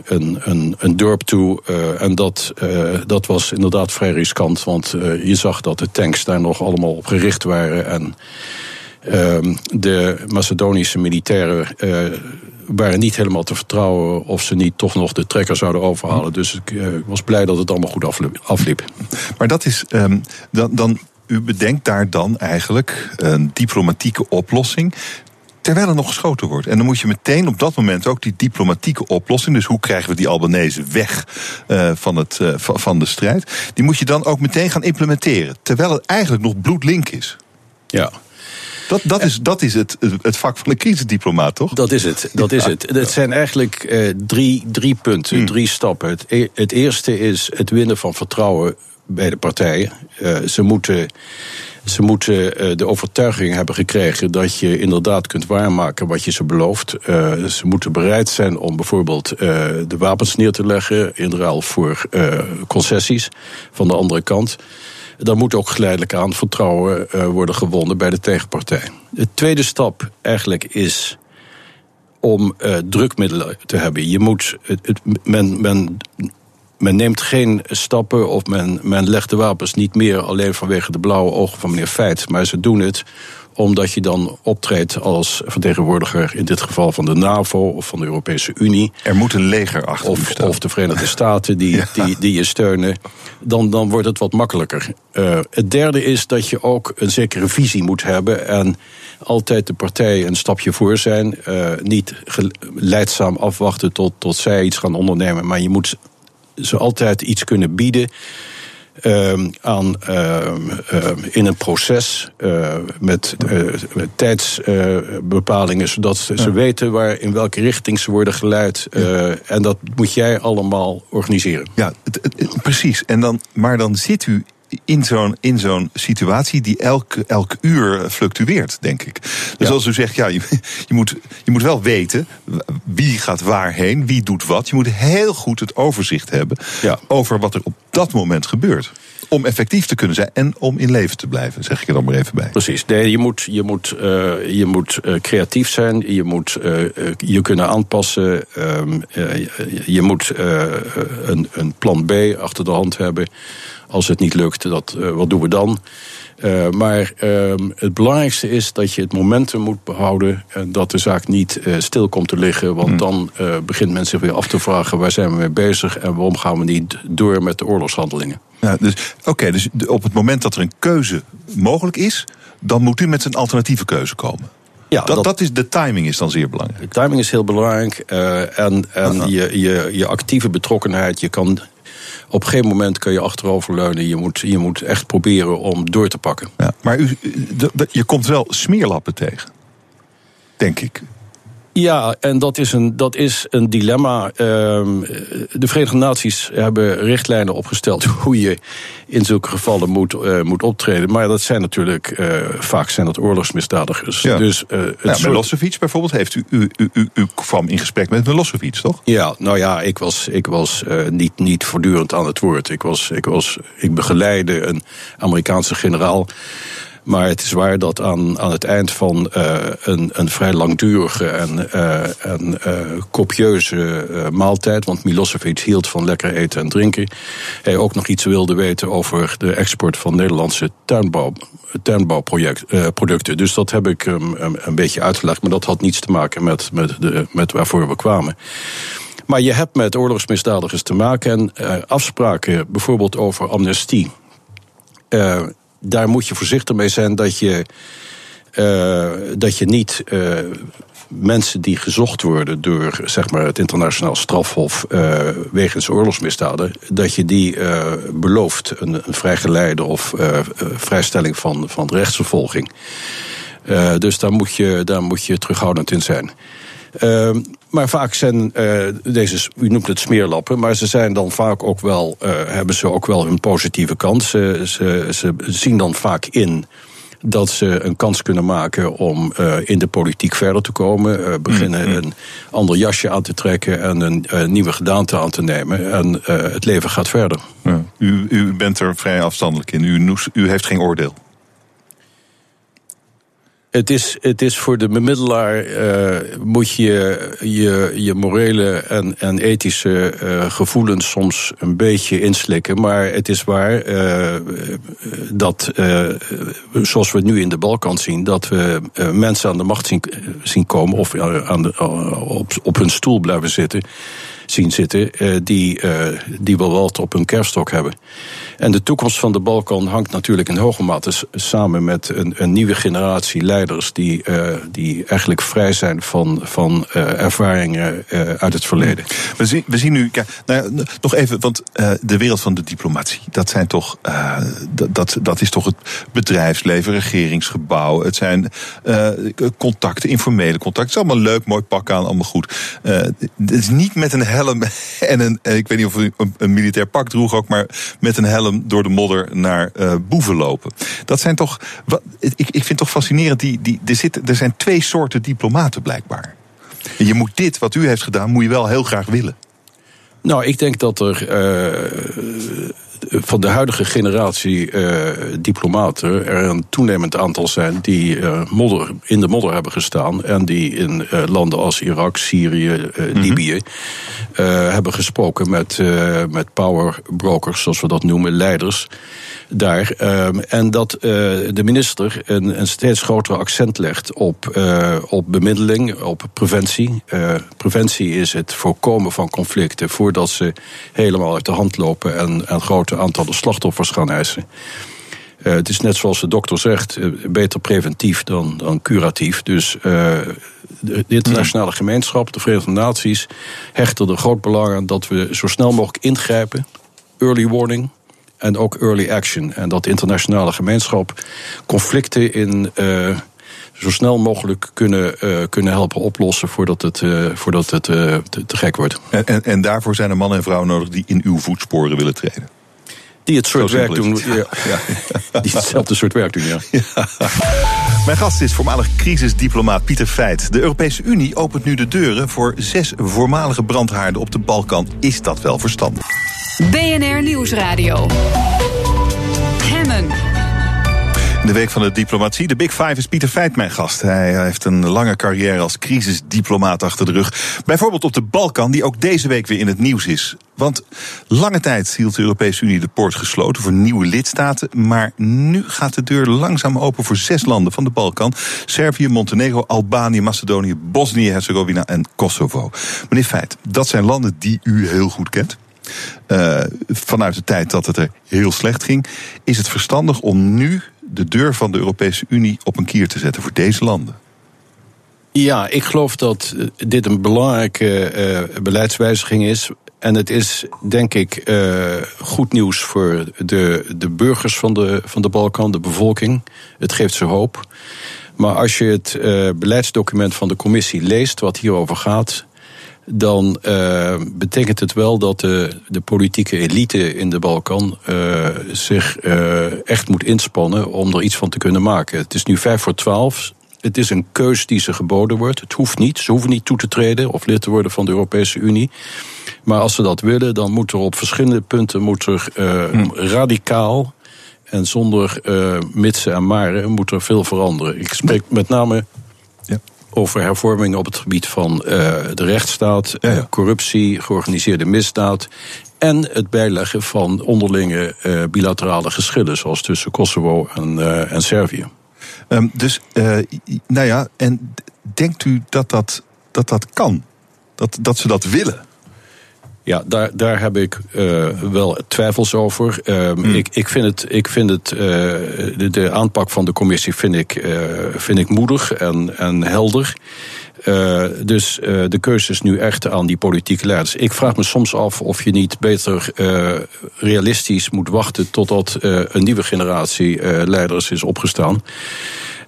een, een, een, dorp toe. En dat, dat was inderdaad vrij riskant. Want je zag dat de tanks daar nog allemaal op gericht waren. En ehm, de Macedonische militairen waren niet helemaal te vertrouwen of ze niet toch nog de trekker zouden overhalen. Dus ik was blij dat het allemaal goed afliep. Maar dat is um, dan. dan u bedenkt daar dan eigenlijk een diplomatieke oplossing terwijl er nog geschoten wordt. En dan moet je meteen op dat moment ook die diplomatieke oplossing, dus hoe krijgen we die Albanese weg uh, van, het, uh, van de strijd, die moet je dan ook meteen gaan implementeren. Terwijl het eigenlijk nog bloedlink is. Ja. Dat, dat, is, dat is het, het vak van de crisisdiplomaat, toch? Dat is het. Dat is het. Het zijn eigenlijk uh, drie, drie punten, hmm. drie stappen. Het, e het eerste is het winnen van vertrouwen bij de partijen. Uh, ze moeten, ze moeten uh, de overtuiging hebben gekregen dat je inderdaad kunt waarmaken wat je ze belooft. Uh, ze moeten bereid zijn om bijvoorbeeld de wapens neer te leggen in ruil voor concessies van de andere kant. Dan moet ook geleidelijk aan vertrouwen worden gewonnen bij de tegenpartij. De tweede stap eigenlijk is om drukmiddelen te hebben. Je moet, het, men, men men neemt geen stappen of men, men legt de wapens niet meer alleen vanwege de blauwe ogen van meneer Feit. Maar ze doen het omdat je dan optreedt als vertegenwoordiger, in dit geval van de NAVO of van de Europese Unie. Er moet een leger achter of, staan. of de Verenigde Staten die, ja. die, die je steunen. Dan, dan wordt het wat makkelijker. Uh, het derde is dat je ook een zekere visie moet hebben. En altijd de partijen een stapje voor zijn. Uh, niet leidzaam afwachten tot, tot zij iets gaan ondernemen. Maar je moet ze altijd iets kunnen bieden. Uh, aan, uh, uh, in een proces uh, met, met tijdsbepalingen, zodat ze weten waar, in welke richting ze worden geleid. Ja. En dat moet jij allemaal organiseren. Ja, het, het, precies. En dan, maar dan zit u in zo'n, in zo'n situatie die elk, elk uur fluctueert, denk ik. Dus ja. als u zegt, ja, je, je, moet, je moet wel weten wie gaat waarheen, wie doet wat. Je moet heel goed het overzicht hebben ja. over wat er op dat moment gebeurt. Om effectief te kunnen zijn en om in leven te blijven, zeg ik er dan maar even bij. Precies. Nee, je moet, je moet, uh, je moet uh, creatief zijn, je moet uh, je kunnen aanpassen, je moet een, een plan B achter de hand hebben. Als het niet lukt, dat, wat doen we dan? Uh, maar uh, het belangrijkste is dat je het momentum moet behouden. En dat de zaak niet uh, stil komt te liggen. Want hmm. dan begint men zich weer af te vragen: waar zijn we mee bezig en waarom gaan we niet door met de oorlogshandelingen? Ja, dus, Oké, okay, dus op het moment dat er een keuze mogelijk is, dan moet u met een alternatieve keuze komen. Ja, dat, dat, dat, is, de timing is dan zeer belangrijk. De timing is heel belangrijk. Uh, en en je, je, je actieve betrokkenheid. Je kan op geen moment kun je achteroverleunen. Je moet, je moet echt proberen om door te pakken. Ja, maar u, je komt wel smeerlappen tegen. Denk ik. Ja, en dat is een, dat is een dilemma. De Verenigde Naties hebben richtlijnen opgesteld hoe je in zulke gevallen moet, uh, moet optreden. Maar dat zijn natuurlijk uh, vaak zijn dat oorlogsmisdadigers. Ja. Dus, het ja, Milosevic bijvoorbeeld heeft u, u, u, u, u kwam in gesprek met Milosevic, toch? Ja, nou ja, ik was, ik was niet, niet voortdurend aan het woord. Ik, was, ik, was, ik begeleide een Amerikaanse generaal. Maar het is waar dat aan, aan het eind van uh, een, een vrij langdurige en, en uh, copieuze maaltijd, want Milosevic hield van lekker eten en drinken, hij ook nog iets wilde weten over de export van Nederlandse tuinbouw, tuinbouwproducten. dus dat heb ik um, een beetje uitgelegd, maar dat had niets te maken met, met, de, met waarvoor we kwamen. Maar je hebt met oorlogsmisdadigers te maken en afspraken bijvoorbeeld over amnestie daar moet je voorzichtig mee zijn dat je, uh, dat je niet uh, mensen die gezocht worden door zeg maar, het internationaal strafhof uh, wegens oorlogsmisdaden, dat je die belooft een, een vrijgeleide of vrijstelling van, van rechtsvervolging. dus daar moet, je, daar moet je terughoudend in zijn. Maar vaak zijn uh, deze, u noemt het smeerlappen, maar ze zijn dan vaak ook wel, uh, hebben ze ook wel hun positieve kant. Ze, ze, ze zien dan vaak in dat ze een kans kunnen maken om uh, in de politiek verder te komen. Beginnen mm, mm. een ander jasje aan te trekken en een nieuwe gedaante aan te nemen. En het leven gaat verder. Ja. U, u bent er vrij afstandelijk in. U, u heeft geen oordeel. Het is, het is voor de bemiddelaar uh, moet je je, je morele en, en ethische uh, gevoelens soms een beetje inslikken. Maar het is waar uh, dat, zoals we nu in de Balkan zien, dat we mensen aan de macht zien, zien komen of aan de, op, op hun stoel blijven zitten zien zitten, die, die wel wat op hun kerststok hebben. En de toekomst van de Balkan hangt natuurlijk in hoge mate samen met een, een nieuwe generatie leiders die, uh, die eigenlijk vrij zijn van, van uh, ervaringen uh, uit het verleden. We zien, we zien nu, kijk, nou nog even, want de wereld van de diplomatie, dat zijn toch, dat, dat is toch het bedrijfsleven, regeringsgebouw, het zijn contacten, informele contacten. Het is allemaal leuk, mooi pak aan, allemaal goed. het is niet met een helm en een, ik weet niet of u een, militair pak droeg ook, maar met een helm door de modder naar boeven lopen. Dat zijn toch. Wat, ik, ik vind toch fascinerend. Die, die, er, zitten, er zijn twee soorten diplomaten blijkbaar. En je moet dit, wat u heeft gedaan, moet je wel heel graag willen. Nou, ik denk dat er uh, van de huidige generatie uh, diplomaten er een toenemend aantal zijn die uh, modder, in de modder hebben gestaan. En die in landen als Irak, Syrië, mm Libië hebben gesproken met, met powerbrokers, zoals we dat noemen, leiders daar. Ehm, en dat de minister een, een, steeds groter accent legt op, op bemiddeling, op preventie. preventie is het voorkomen van conflicten voordat ze helemaal uit de hand lopen en, en grote aantallen slachtoffers gaan eisen. Het is net zoals de dokter zegt, beter preventief dan, dan curatief. Dus de, internationale gemeenschap, de Verenigde Naties, hechten er groot belang aan dat we zo snel mogelijk ingrijpen. Early warning en ook early action. En dat de internationale gemeenschap conflicten in zo snel mogelijk kunnen, kunnen helpen oplossen voordat het, voordat het te, gek wordt. En, en daarvoor zijn er mannen en vrouwen nodig die in uw voetsporen willen treden. Die het soort werk doen. Ja. Ja. Die hetzelfde soort werk doen, ja. Mijn gast is voormalig crisisdiplomaat Pieter Feit. De Europese Unie opent nu de deuren voor zes voormalige brandhaarden op de Balkan. Is dat wel verstandig? BNR Nieuwsradio. De week van de diplomatie. De Big Five is Pieter Feit mijn gast. Hij heeft een lange carrière als crisisdiplomaat achter de rug. Bijvoorbeeld op de Balkan, die ook deze week weer in het nieuws is. Want lange tijd hield de Europese Unie de poort gesloten voor nieuwe lidstaten. Maar nu gaat de deur langzaam open voor zes landen van de Balkan: Servië, Montenegro, Albanië, Macedonië, Bosnië-Herzegovina en Kosovo. Meneer Feit, dat zijn landen die u heel goed kent. Uh, vanuit de tijd dat het er heel slecht ging, is het verstandig om nu de deur van de Europese Unie op een kier te zetten voor deze landen? Ja, ik geloof dat eh, dit een belangrijke uh, beleidswijziging is. En het is, denk ik, goed nieuws voor de, de burgers van de, van de Balkan, de bevolking. Het geeft ze hoop. Maar als je het beleidsdocument van de commissie leest, wat hierover gaat, dan uh, betekent het wel dat de, de politieke elite in de Balkan uh, zich uh, echt moet inspannen om er iets van te kunnen maken. Het is nu vijf voor twaalf. Het is een keus die ze geboden wordt. Het hoeft niet. Ze hoeven niet toe te treden of lid te worden van de Europese Unie. Maar als ze dat willen, dan moet er op verschillende punten moet er, hm. radicaal en zonder mitsen en maren moet er veel veranderen. Ik spreek met name over hervormingen op het gebied van uh, de rechtsstaat, ja, corruptie, georganiseerde misdaad. En het bijleggen van onderlinge uh, bilaterale geschillen, zoals tussen Kosovo en, uh, en Servië. Um, dus, nou ja, en denkt u dat dat, dat, dat kan? Dat, dat ze dat willen? Ja, daar, daar heb ik uh, wel twijfels over. Uh, mm. ik, ik vind het, ik vind het uh, de, de, aanpak van de commissie vind ik, vind ik moedig en, en helder. dus de keuze is nu echt aan die politieke leiders. Ik vraag me soms af of je niet beter realistisch moet wachten totdat een nieuwe generatie leiders is opgestaan.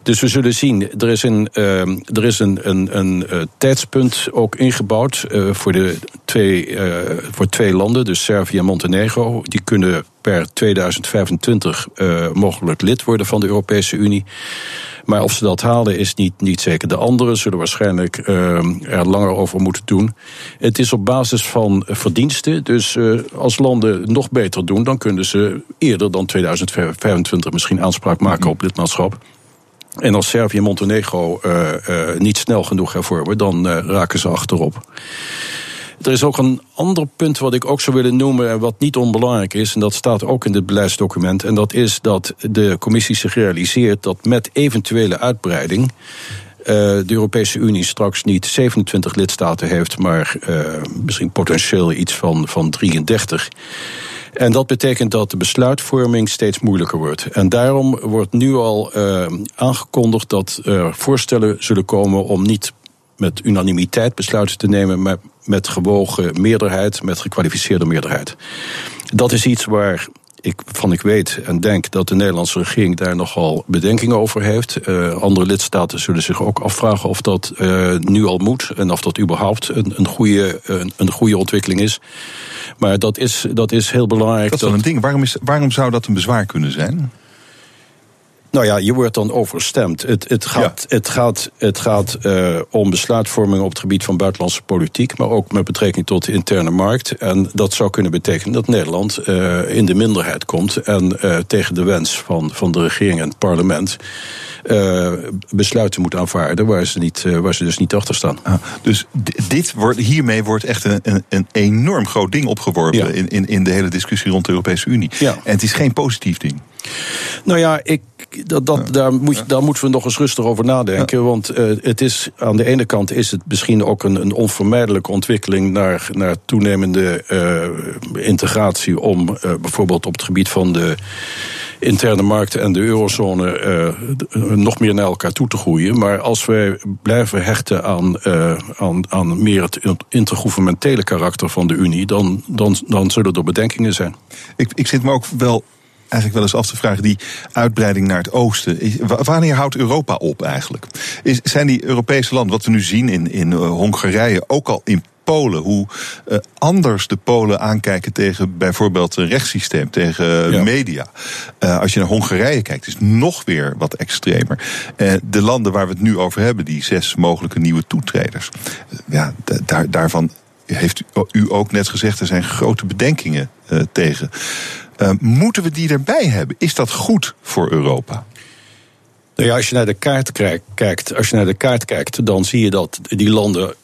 Dus we zullen zien, er is een, uh, er is een, een, een uh, tijdspunt ook ingebouwd uh, voor, de twee, uh, voor twee landen, dus Servië en Montenegro. Die kunnen per 2025 mogelijk lid worden van de Europese Unie. Maar of ze dat halen is niet, niet zeker. De anderen zullen waarschijnlijk er langer over moeten doen. Het is op basis van verdiensten. Dus als landen nog beter doen, dan kunnen ze eerder dan 2025 misschien aanspraak maken op lidmaatschap. En als Servië en Montenegro uh, uh, niet snel genoeg hervormen, dan uh, raken ze achterop. Er is ook een ander punt wat ik ook zou willen noemen, wat niet onbelangrijk is, en dat staat ook in het beleidsdocument. En dat is dat de commissie zich realiseert dat met eventuele uitbreiding de Europese Unie straks niet 27 lidstaten heeft, maar misschien potentieel iets van, van 33. En dat betekent dat de besluitvorming steeds moeilijker wordt. En daarom wordt nu al uh, aangekondigd dat er voorstellen zullen komen om niet met unanimiteit besluiten te nemen, maar met gewogen meerderheid, met gekwalificeerde meerderheid. Dat is iets waar ik, van ik weet en denk dat de Nederlandse regering daar nogal bedenkingen over heeft. Uh, andere lidstaten zullen zich ook afvragen of dat uh, nu al moet en of dat überhaupt een, een, goede, een, een goede ontwikkeling is. Maar dat is, dat is heel belangrijk. Dat is wel een ding. Waarom, is, waarom zou dat een bezwaar kunnen zijn? Nou ja, je wordt dan overstemd. Het, het gaat, het gaat, het gaat uh, om besluitvorming op het gebied van buitenlandse politiek, maar ook met betrekking tot de interne markt. En dat zou kunnen betekenen dat Nederland uh, in de minderheid komt en uh, tegen de wens van, van de regering en het parlement besluiten moet aanvaarden waar ze, niet, waar ze dus niet achter staan. Ah, dus dit wordt, hiermee wordt echt een, een, een enorm groot ding opgeworpen ja. in, in, in de hele discussie rond de Europese Unie. Ja. En het is geen positief ding. Nou ja, ik, dat, dat, daar, moet, daar moeten we nog eens rustig over nadenken. Want uh, het is, aan de ene kant is het misschien ook een, een onvermijdelijke ontwikkeling naar, naar toenemende uh, integratie om uh, bijvoorbeeld op het gebied van de interne markt en de eurozone nog meer naar elkaar toe te groeien. Maar als wij blijven hechten aan, aan, aan meer het intergouvernementele karakter van de Unie, dan, dan, dan zullen er bedenkingen zijn. Ik, ik zit me ook wel eigenlijk wel eens af te vragen, die uitbreiding naar het oosten. Wanneer houdt Europa op eigenlijk? Is, zijn die Europese landen, wat we nu zien in, in uh, Hongarije, ook al in Polen, hoe uh, anders de Polen aankijken tegen bijvoorbeeld een rechtssysteem, tegen ja. media. Uh, als je naar Hongarije kijkt, is het nog weer wat extremer. Uh, de landen waar we het nu over hebben, die zes mogelijke nieuwe toetreders, ja, daar, daarvan heeft u ook net gezegd, er zijn grote bedenkingen tegen. Moeten we die erbij hebben? Is dat goed voor Europa? Nou ja, als je naar de kaart kijkt, als je naar de kaart kijkt, dan zie je dat die landen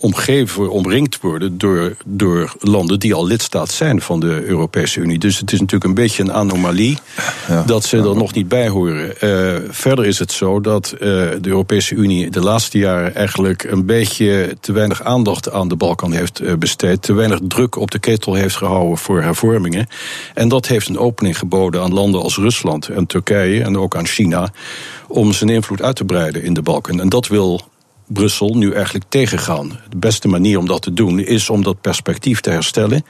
omgeven, omringd worden door, door landen die al lidstaat zijn van de Europese Unie. Dus het is natuurlijk een beetje een anomalie ja, dat ze er nog niet bij horen. Uh, verder is het zo dat uh, de Europese Unie de laatste jaren eigenlijk een beetje te weinig aandacht aan de Balkan heeft uh, besteed, te weinig druk op de ketel heeft gehouden voor hervormingen. En dat heeft een opening geboden aan landen als Rusland en Turkije en ook aan China om zijn invloed uit te breiden in de Balkan. En dat wil Brussel nu eigenlijk tegengaan. De beste manier om dat te doen is om dat perspectief te herstellen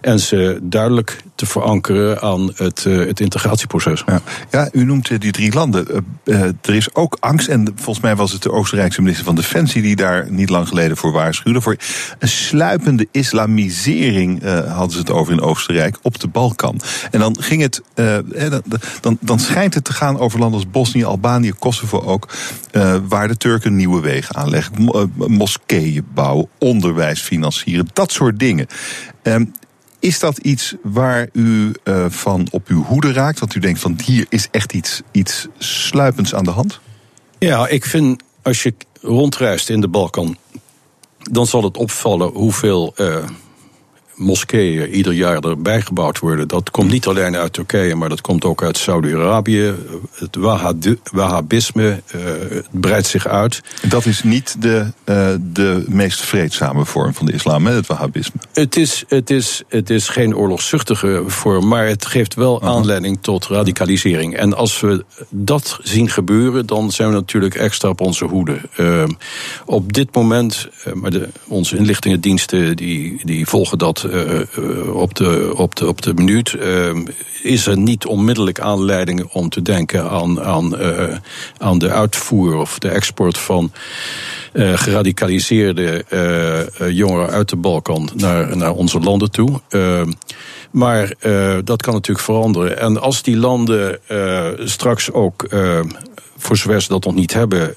en ze duidelijk te verankeren aan het, uh, het integratieproces. Ja. u noemt uh, die drie landen. Uh, er is ook angst, en volgens mij was het de Oostenrijkse minister van Defensie die daar niet lang geleden voor waarschuwde. Voor een sluipende islamisering hadden ze het over in Oostenrijk op de Balkan. En dan ging het, dan, dan schijnt het te gaan over landen als Bosnië, Albanië, Kosovo ook, waar de Turken nieuwe wegen aanleggen, moskeeën bouwen, onderwijs financieren, dat soort dingen. Ehm, is dat iets waar u uh, van op uw hoede raakt? Want u denkt van hier is echt iets, iets sluipends aan de hand? Ja, ik vind als je rondreist in de Balkan, dan zal het opvallen hoeveel uh, moskeeën ieder jaar erbij gebouwd worden. Dat komt niet alleen uit Turkije, maar dat komt ook uit Saudi-Arabië. Het Wahhabisme uh, breidt zich uit. Dat is niet de, uh, de meest vreedzame vorm van de islam, hè, het Wahhabisme. Het is, het, is, het is geen oorlogszuchtige vorm, maar het geeft wel aanleiding tot radicalisering. En als we dat zien gebeuren, dan zijn we natuurlijk extra op onze hoede. Uh, op dit moment, maar de, onze inlichtingendiensten die, die volgen dat op, de, op, de, op de minuut. is er niet onmiddellijk aanleiding om te denken aan, aan, aan de uitvoer of de export van geradicaliseerde jongeren uit de Balkan naar, naar onze landen toe. Maar dat kan natuurlijk veranderen. En als die landen straks ook voor zover ze dat nog niet hebben,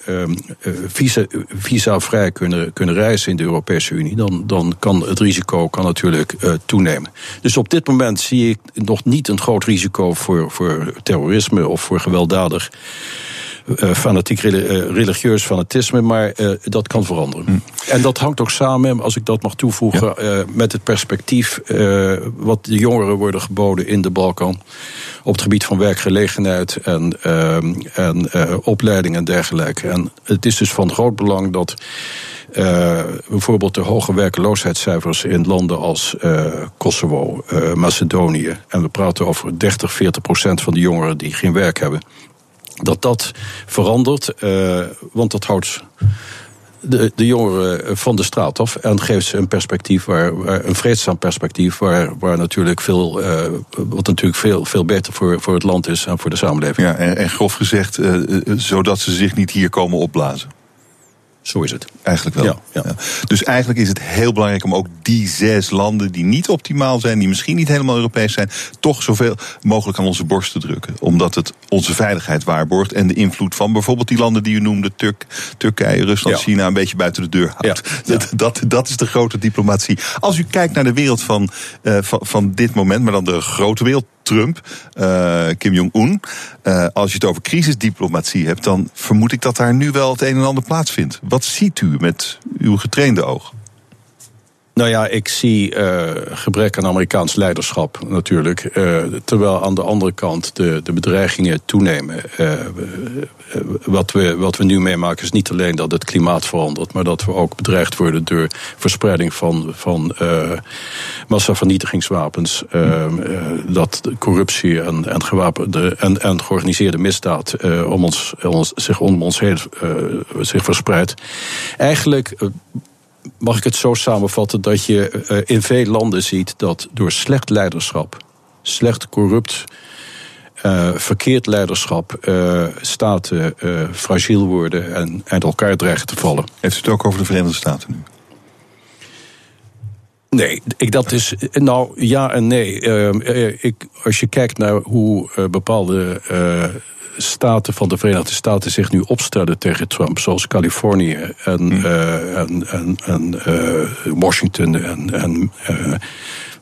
visa, visa-vrij kunnen, kunnen reizen in de Europese Unie, dan, dan kan het risico kan natuurlijk toenemen. Dus op dit moment zie ik nog niet een groot risico voor, voor terrorisme of voor gewelddadig uh, fanatiek religieus fanatisme, maar uh, dat kan veranderen. Mm. En dat hangt ook samen, als ik dat mag toevoegen, ja. uh, met het perspectief wat de jongeren worden geboden in de Balkan. Op het gebied van werkgelegenheid en, en opleiding en dergelijke. En het is dus van groot belang dat. Uh, bijvoorbeeld de hoge werkloosheidscijfers in landen als uh, Kosovo, uh, Macedonië. En we praten over 30, 40 procent van de jongeren die geen werk hebben dat dat verandert. Uh, want dat houdt de, de jongeren van de straat af en geeft ze een perspectief waar, waar een vreedzaam perspectief, waar, waar natuurlijk veel, uh, wat natuurlijk veel, veel beter voor, voor het land is en voor de samenleving. Ja, en, en grof gezegd, uh, zodat ze zich niet hier komen opblazen. Zo is het. Eigenlijk wel. Ja, ja. Ja. Dus eigenlijk is het heel belangrijk om ook die zes landen die niet optimaal zijn, die misschien niet helemaal Europees zijn, toch zoveel mogelijk aan onze borst te drukken. Omdat het onze veiligheid waarborgt en de invloed van bijvoorbeeld die landen die u noemde, Turk, Turkije, Rusland. China, een beetje buiten de deur houdt. Dat, dat, dat is de grote diplomatie. Als u kijkt naar de wereld van, eh, van, van dit moment, maar dan de grote wereld. Trump, eh, Kim Jong-un. Eh, als je het over crisisdiplomatie hebt, dan vermoed ik dat daar nu wel het een en ander plaatsvindt. Wat ziet u met uw getrainde oog? Nou ja, ik zie eh, gebrek aan Amerikaans leiderschap natuurlijk. Eh, terwijl aan de andere kant de, de bedreigingen toenemen. Eh, wat, we, wat we nu meemaken is niet alleen dat het klimaat verandert, maar dat we ook bedreigd worden door verspreiding van, van massavernietigingswapens. dat de corruptie en, en, gewapende, en, en georganiseerde misdaad om ons, ons, zich om ons heen zich verspreidt. Eigenlijk mag ik het zo samenvatten dat je uh, in veel landen ziet dat door slecht leiderschap, slecht corrupt, uh, verkeerd leiderschap, uh, staten fragiel worden en uit elkaar dreigen te vallen. Heeft u het ook over de Verenigde Staten nu? Nee, ik, dat is. Nou ja en nee. ik, als je kijkt naar hoe bepaalde staten van de Verenigde Staten zich nu opstellen tegen Trump, zoals Californië en, hmm. uh, en, en, en uh, Washington en, en uh,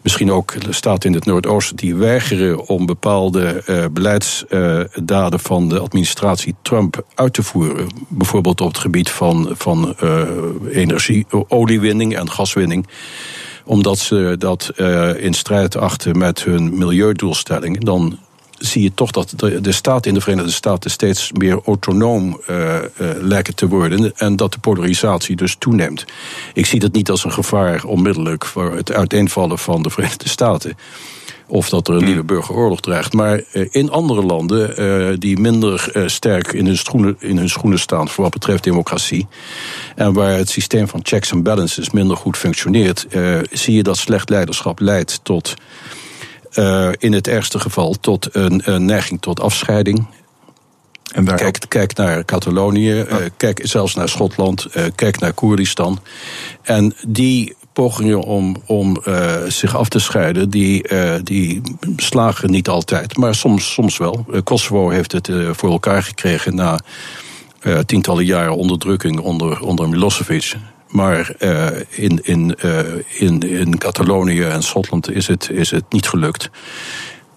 misschien ook de staten in het Noordoosten die weigeren om bepaalde beleidsdaden van de administratie Trump uit te voeren. Bijvoorbeeld op het gebied van, van energie, oliewinning en gaswinning omdat ze dat in strijd achten met hun milieudoelstellingen, dan zie je toch dat de, de staten in de Verenigde Staten steeds meer autonoom uh, uh, lijken te worden. En dat de polarisatie dus toeneemt. Ik zie dat niet als een gevaar onmiddellijk voor het uiteenvallen van de Verenigde Staten. Of dat er een nieuwe burgeroorlog dreigt. Maar uh, in andere landen die minder sterk in hun, schoenen, in hun schoenen staan voor wat betreft democratie. En waar het systeem van checks en balances minder goed functioneert. zie je dat slecht leiderschap leidt tot uh, in het ergste geval tot een, een neiging tot afscheiding. En daar kijk, kijk naar Catalonië, ja. uh, kijk zelfs naar Schotland, uh, kijk naar Koerdistan. En die pogingen om, om zich af te scheiden, die, die slagen niet altijd, maar soms, soms wel. Kosovo heeft het voor elkaar gekregen na tientallen jaren onderdrukking onder, onder Milosevic. Maar uh, in, in, uh, in, in Catalonië en Schotland is het, is het niet gelukt.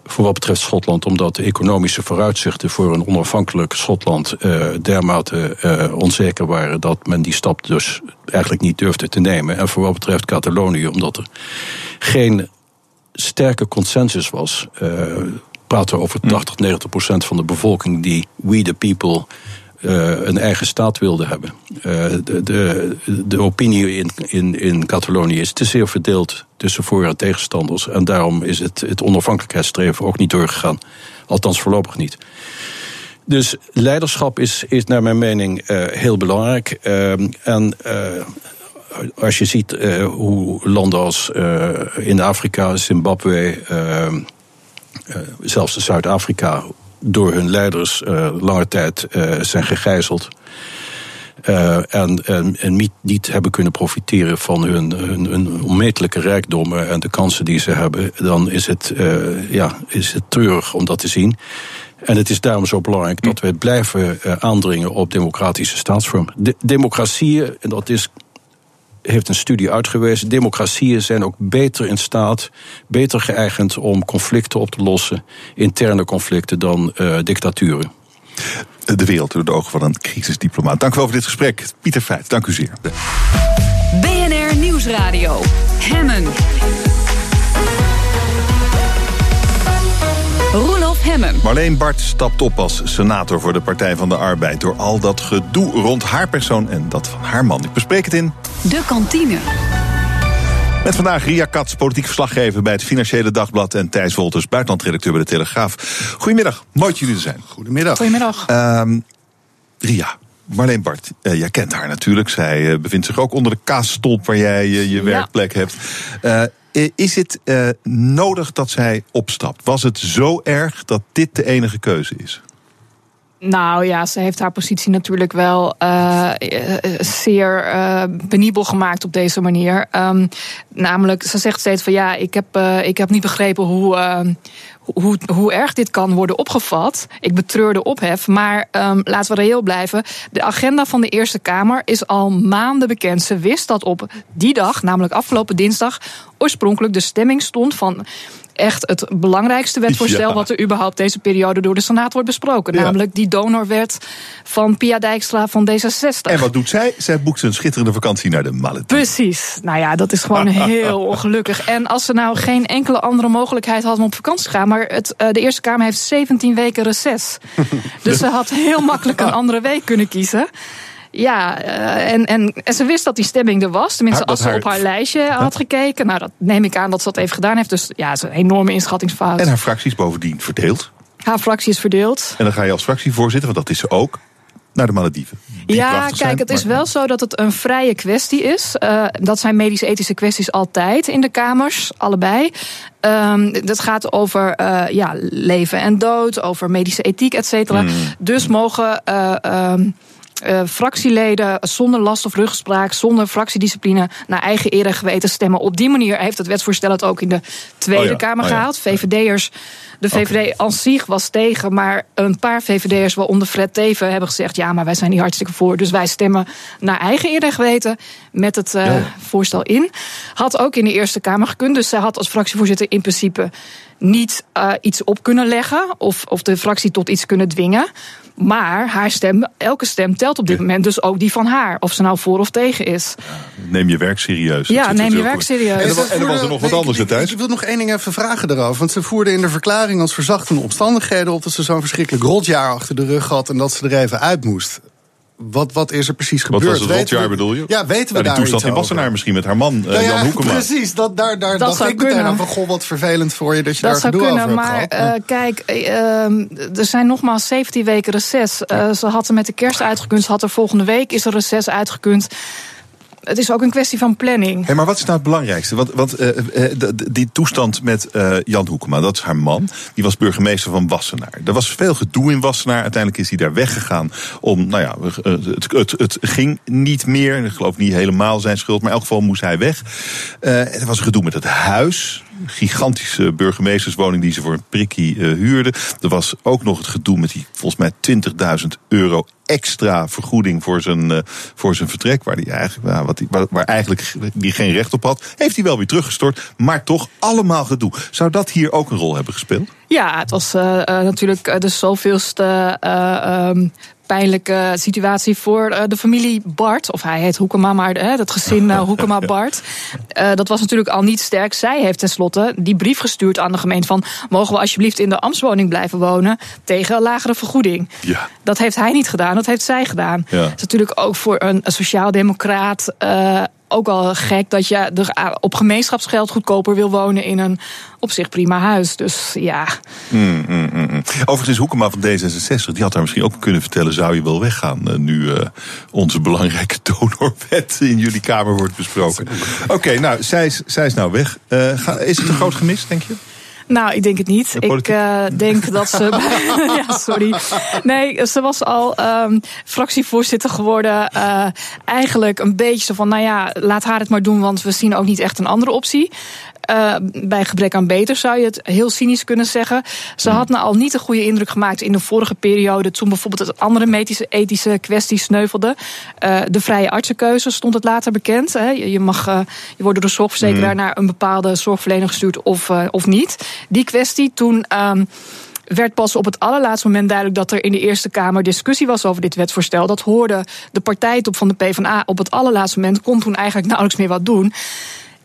voor wat betreft Schotland, omdat de economische vooruitzichten voor een onafhankelijk Schotland uh, dermate onzeker waren dat men die stap dus eigenlijk niet durfde te nemen. En voor wat betreft Catalonië, omdat er geen sterke consensus was. Praten over 80, 90 procent van de bevolking die we the people een eigen staat wilde hebben. Uh, de, de, de, opinie in, in, in Catalonië is te zeer verdeeld tussen voor- en tegenstanders. En daarom is het, het onafhankelijkheidsstreven ook niet doorgegaan. Althans voorlopig niet. Dus leiderschap is, is naar mijn mening uh, heel belangrijk. en als je ziet hoe landen als in Afrika, Zimbabwe, zelfs Zuid-Afrika, door hun leiders uh, lange tijd uh, zijn gegijzeld. Uh, en, en, niet, niet, hebben kunnen profiteren van hun, hun, hun, onmetelijke rijkdommen en de kansen die ze hebben, dan is het, ja, is het treurig om dat te zien. En het is daarom zo belangrijk dat we blijven aandringen op democratische staatsvorm. De, democratieën, en dat is heeft een studie uitgewezen. Democratieën zijn ook beter in staat, beter geëigend om conflicten op te lossen, interne conflicten, dan uh, dictaturen. De wereld door de ogen van een crisisdiplomaat. Dank u wel voor dit gesprek. Pieter Feit, dank u zeer. BNR Nieuwsradio. Hemmen. Hemmen. Marleen Bart stapt op als senator voor de Partij van de Arbeid... door al dat gedoe rond haar persoon en dat van haar man. Ik bespreek het in... De kantine. Met vandaag Ria Katz, politiek verslaggever bij het Financiële Dagblad... en Thijs Wolters, buitenlandredacteur bij de Telegraaf. Goedemiddag, mooi dat jullie er zijn. Goedemiddag. Goedemiddag. Uh, Ria, Marleen Bart, uh, jij kent haar natuurlijk. Zij uh, bevindt zich ook onder de kaasstolp waar jij uh, je ja. werkplek hebt. Is het nodig dat zij opstapt? Was het zo erg dat dit de enige keuze is? Nou ja, ze heeft haar positie natuurlijk wel uh, zeer uh, penibel gemaakt op deze manier. Um, namelijk, ze zegt steeds van ja, ik heb, ik heb niet begrepen hoe, hoe, hoe erg dit kan worden opgevat. Ik betreur de ophef, maar um, laten we reëel blijven. De agenda van de Eerste Kamer is al maanden bekend. Ze wist dat op die dag, namelijk afgelopen dinsdag, oorspronkelijk de stemming stond van echt het belangrijkste wetvoorstel ja. wat er überhaupt deze periode door de Senaat wordt besproken. Ja. Namelijk die donorwet van Pia Dijkstra van D66. En wat doet zij? Zij boekt een schitterende vakantie naar de Malediven. Precies. Nou ja, dat is gewoon heel ongelukkig. En als ze nou geen enkele andere mogelijkheid had om op vakantie te gaan, maar het, uh, de Eerste Kamer heeft 17 weken reces. dus ze had heel makkelijk een andere week kunnen kiezen. Ja, uh, en, en, en ze wist dat die stemming er was. Tenminste, als ze op haar lijstje had gekeken. Nou, dat neem ik aan dat ze dat even gedaan heeft. Dus ja, het is een enorme inschattingsfout. En haar fractie is bovendien verdeeld. Haar fractie is verdeeld. En dan ga je als fractievoorzitter, want dat is ze ook, naar de Malediven. Ja, kijk, het is wel zo dat het een vrije kwestie is. Uh, dat zijn medisch-ethische kwesties altijd in de kamers, allebei. Um, dat gaat over uh, ja, leven en dood, over medische ethiek, et cetera. Mm. Dus mogen. Uh, um, uh, fractieleden zonder last of ruggespraak, zonder fractiediscipline, naar eigen eer en geweten stemmen. Op die manier heeft het wetsvoorstel het ook in de Tweede oh ja, Kamer oh ja. gehaald. VVD'ers, de VVD okay. als zich was tegen, maar een paar VVD'ers, waaronder Fred Teven, hebben gezegd: ja, maar wij zijn hier hartstikke voor. Dus wij stemmen naar eigen eer en geweten met het uh, ja. voorstel in. Had ook in de Eerste Kamer gekund. Dus zij had als fractievoorzitter in principe niet uh, iets op kunnen leggen of, of de fractie tot iets kunnen dwingen. Maar haar stem, elke stem telt op dit ja. moment, dus ook die van haar. Of ze nou voor of tegen is. Neem je werk serieus. Ja, neem je werk serieus. En, er was er nog wat anders, Thijs. Ik, ik wil nog één ding even vragen erover. Want ze voerden in de verklaring als verzachtende omstandigheden op... dat ze zo'n verschrikkelijk rotjaar achter de rug had... en dat ze er even uit moest. Wat, wat is er precies gebeurd? Wat was het rotjaar bedoel je? Ja, weten we ja, daar toestand in Wassenaar misschien met haar man, uh, nou ja, Jan Hoekema. Precies, dat, daar, daar dat dacht ik kunnen. meteen aan van... goh, wat vervelend voor je dat je dat daar zou gedoe kunnen, over maar, hebt gehad. Uh, kijk, uh, er zijn nogmaals 17 weken reces. Uh, ze had er met de kerst uitgekund, ze had er volgende week is er reces uitgekund het is ook een kwestie van planning. Hey, maar wat is nou het belangrijkste? Want, want uh, uh, die toestand met Jan Hoekema, dat is haar man. Die was burgemeester van Wassenaar. Er was veel gedoe in Wassenaar. Uiteindelijk is hij daar weggegaan om, nou ja, het, het, het ging niet meer. Ik geloof niet helemaal zijn schuld, maar in elk geval moest hij weg. er was gedoe met het huis gigantische burgemeesterswoning die ze voor een prikkie uh, huurden. Er was ook nog het gedoe met die volgens mij 20.000 euro extra vergoeding voor zijn, uh, voor zijn vertrek. Waar, die eigenlijk, nou, wat die, waar, eigenlijk die geen recht op had. Heeft hij wel weer teruggestort. Maar toch allemaal gedoe. Zou dat hier ook een rol hebben gespeeld? Ja, het was uh, natuurlijk de zoveelste um, pijnlijke situatie voor uh, de familie Bart. Of hij heet Hoekema, maar uh, het gezin uh, Hoekema Bart. dat was natuurlijk al niet sterk. Zij heeft tenslotte die brief gestuurd aan de gemeente van... mogen we alsjeblieft in de ambtswoning blijven wonen tegen een lagere vergoeding. Ja. Dat heeft hij niet gedaan, dat heeft zij gedaan. Ja. Dat is natuurlijk ook voor een, een sociaaldemocraat ook al gek dat je er op gemeenschapsgeld goedkoper wil wonen in een op zich prima huis. Dus ja. Mm, mm, mm. Overigens is Hoekema van D66, die had daar misschien ook kunnen vertellen: zou je wel weggaan uh, nu uh, onze belangrijke donorwet in jullie Kamer wordt besproken? Oké, okay, nou, zij is, zij is nou weg. Uh, ga, is het een groot gemis, denk je? Nou, ik denk het niet. Ik uh, denk dat ze. ja, sorry. Nee, ze was al um, fractievoorzitter geworden. Uh, eigenlijk een beetje zo van: nou ja, laat haar het maar doen, want we zien ook niet echt een andere optie. Uh, bij gebrek aan beter zou je het heel cynisch kunnen zeggen. Ze had nou al niet een goede indruk gemaakt in de vorige periode. Toen bijvoorbeeld het andere medische, ethische kwestie sneuvelde. Uh, de vrije artsenkeuze stond het later bekend. Hè. Je, mag, uh, je wordt door de zorgverzekeraar mm. naar een bepaalde zorgverlener gestuurd of, of niet. Die kwestie toen. Um, werd pas op het allerlaatste moment duidelijk dat er in de Eerste Kamer discussie was over dit wetsvoorstel. Dat hoorde de partijtop van de PvdA op het allerlaatste moment, kon toen eigenlijk nauwelijks meer wat doen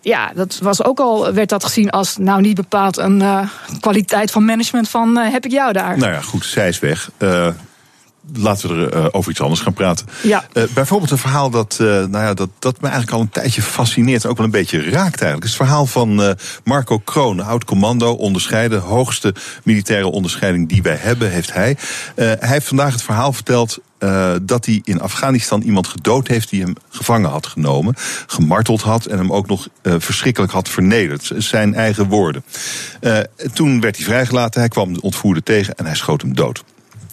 ja, dat was ook al, werd dat gezien als nou niet bepaald een uh, kwaliteit van management van uh, heb ik jou daar. Nou ja, goed, zij is weg. Uh, laten we er uh, over iets anders gaan praten. Ja. Uh, bijvoorbeeld een verhaal dat, uh, nou ja, dat, dat me eigenlijk al een tijdje fascineert. En ook wel een beetje raakt eigenlijk. Het, is het verhaal van Marco Kroon, oud commando, onderscheiden. Hoogste militaire onderscheiding die wij hebben, heeft hij. hij heeft vandaag het verhaal verteld uh, dat hij in Afghanistan iemand gedood heeft die hem gevangen had genomen, gemarteld had en hem ook nog uh, verschrikkelijk had vernederd. Zijn eigen woorden. Uh, toen werd hij vrijgelaten, hij kwam de ontvoerder tegen en hij schoot hem dood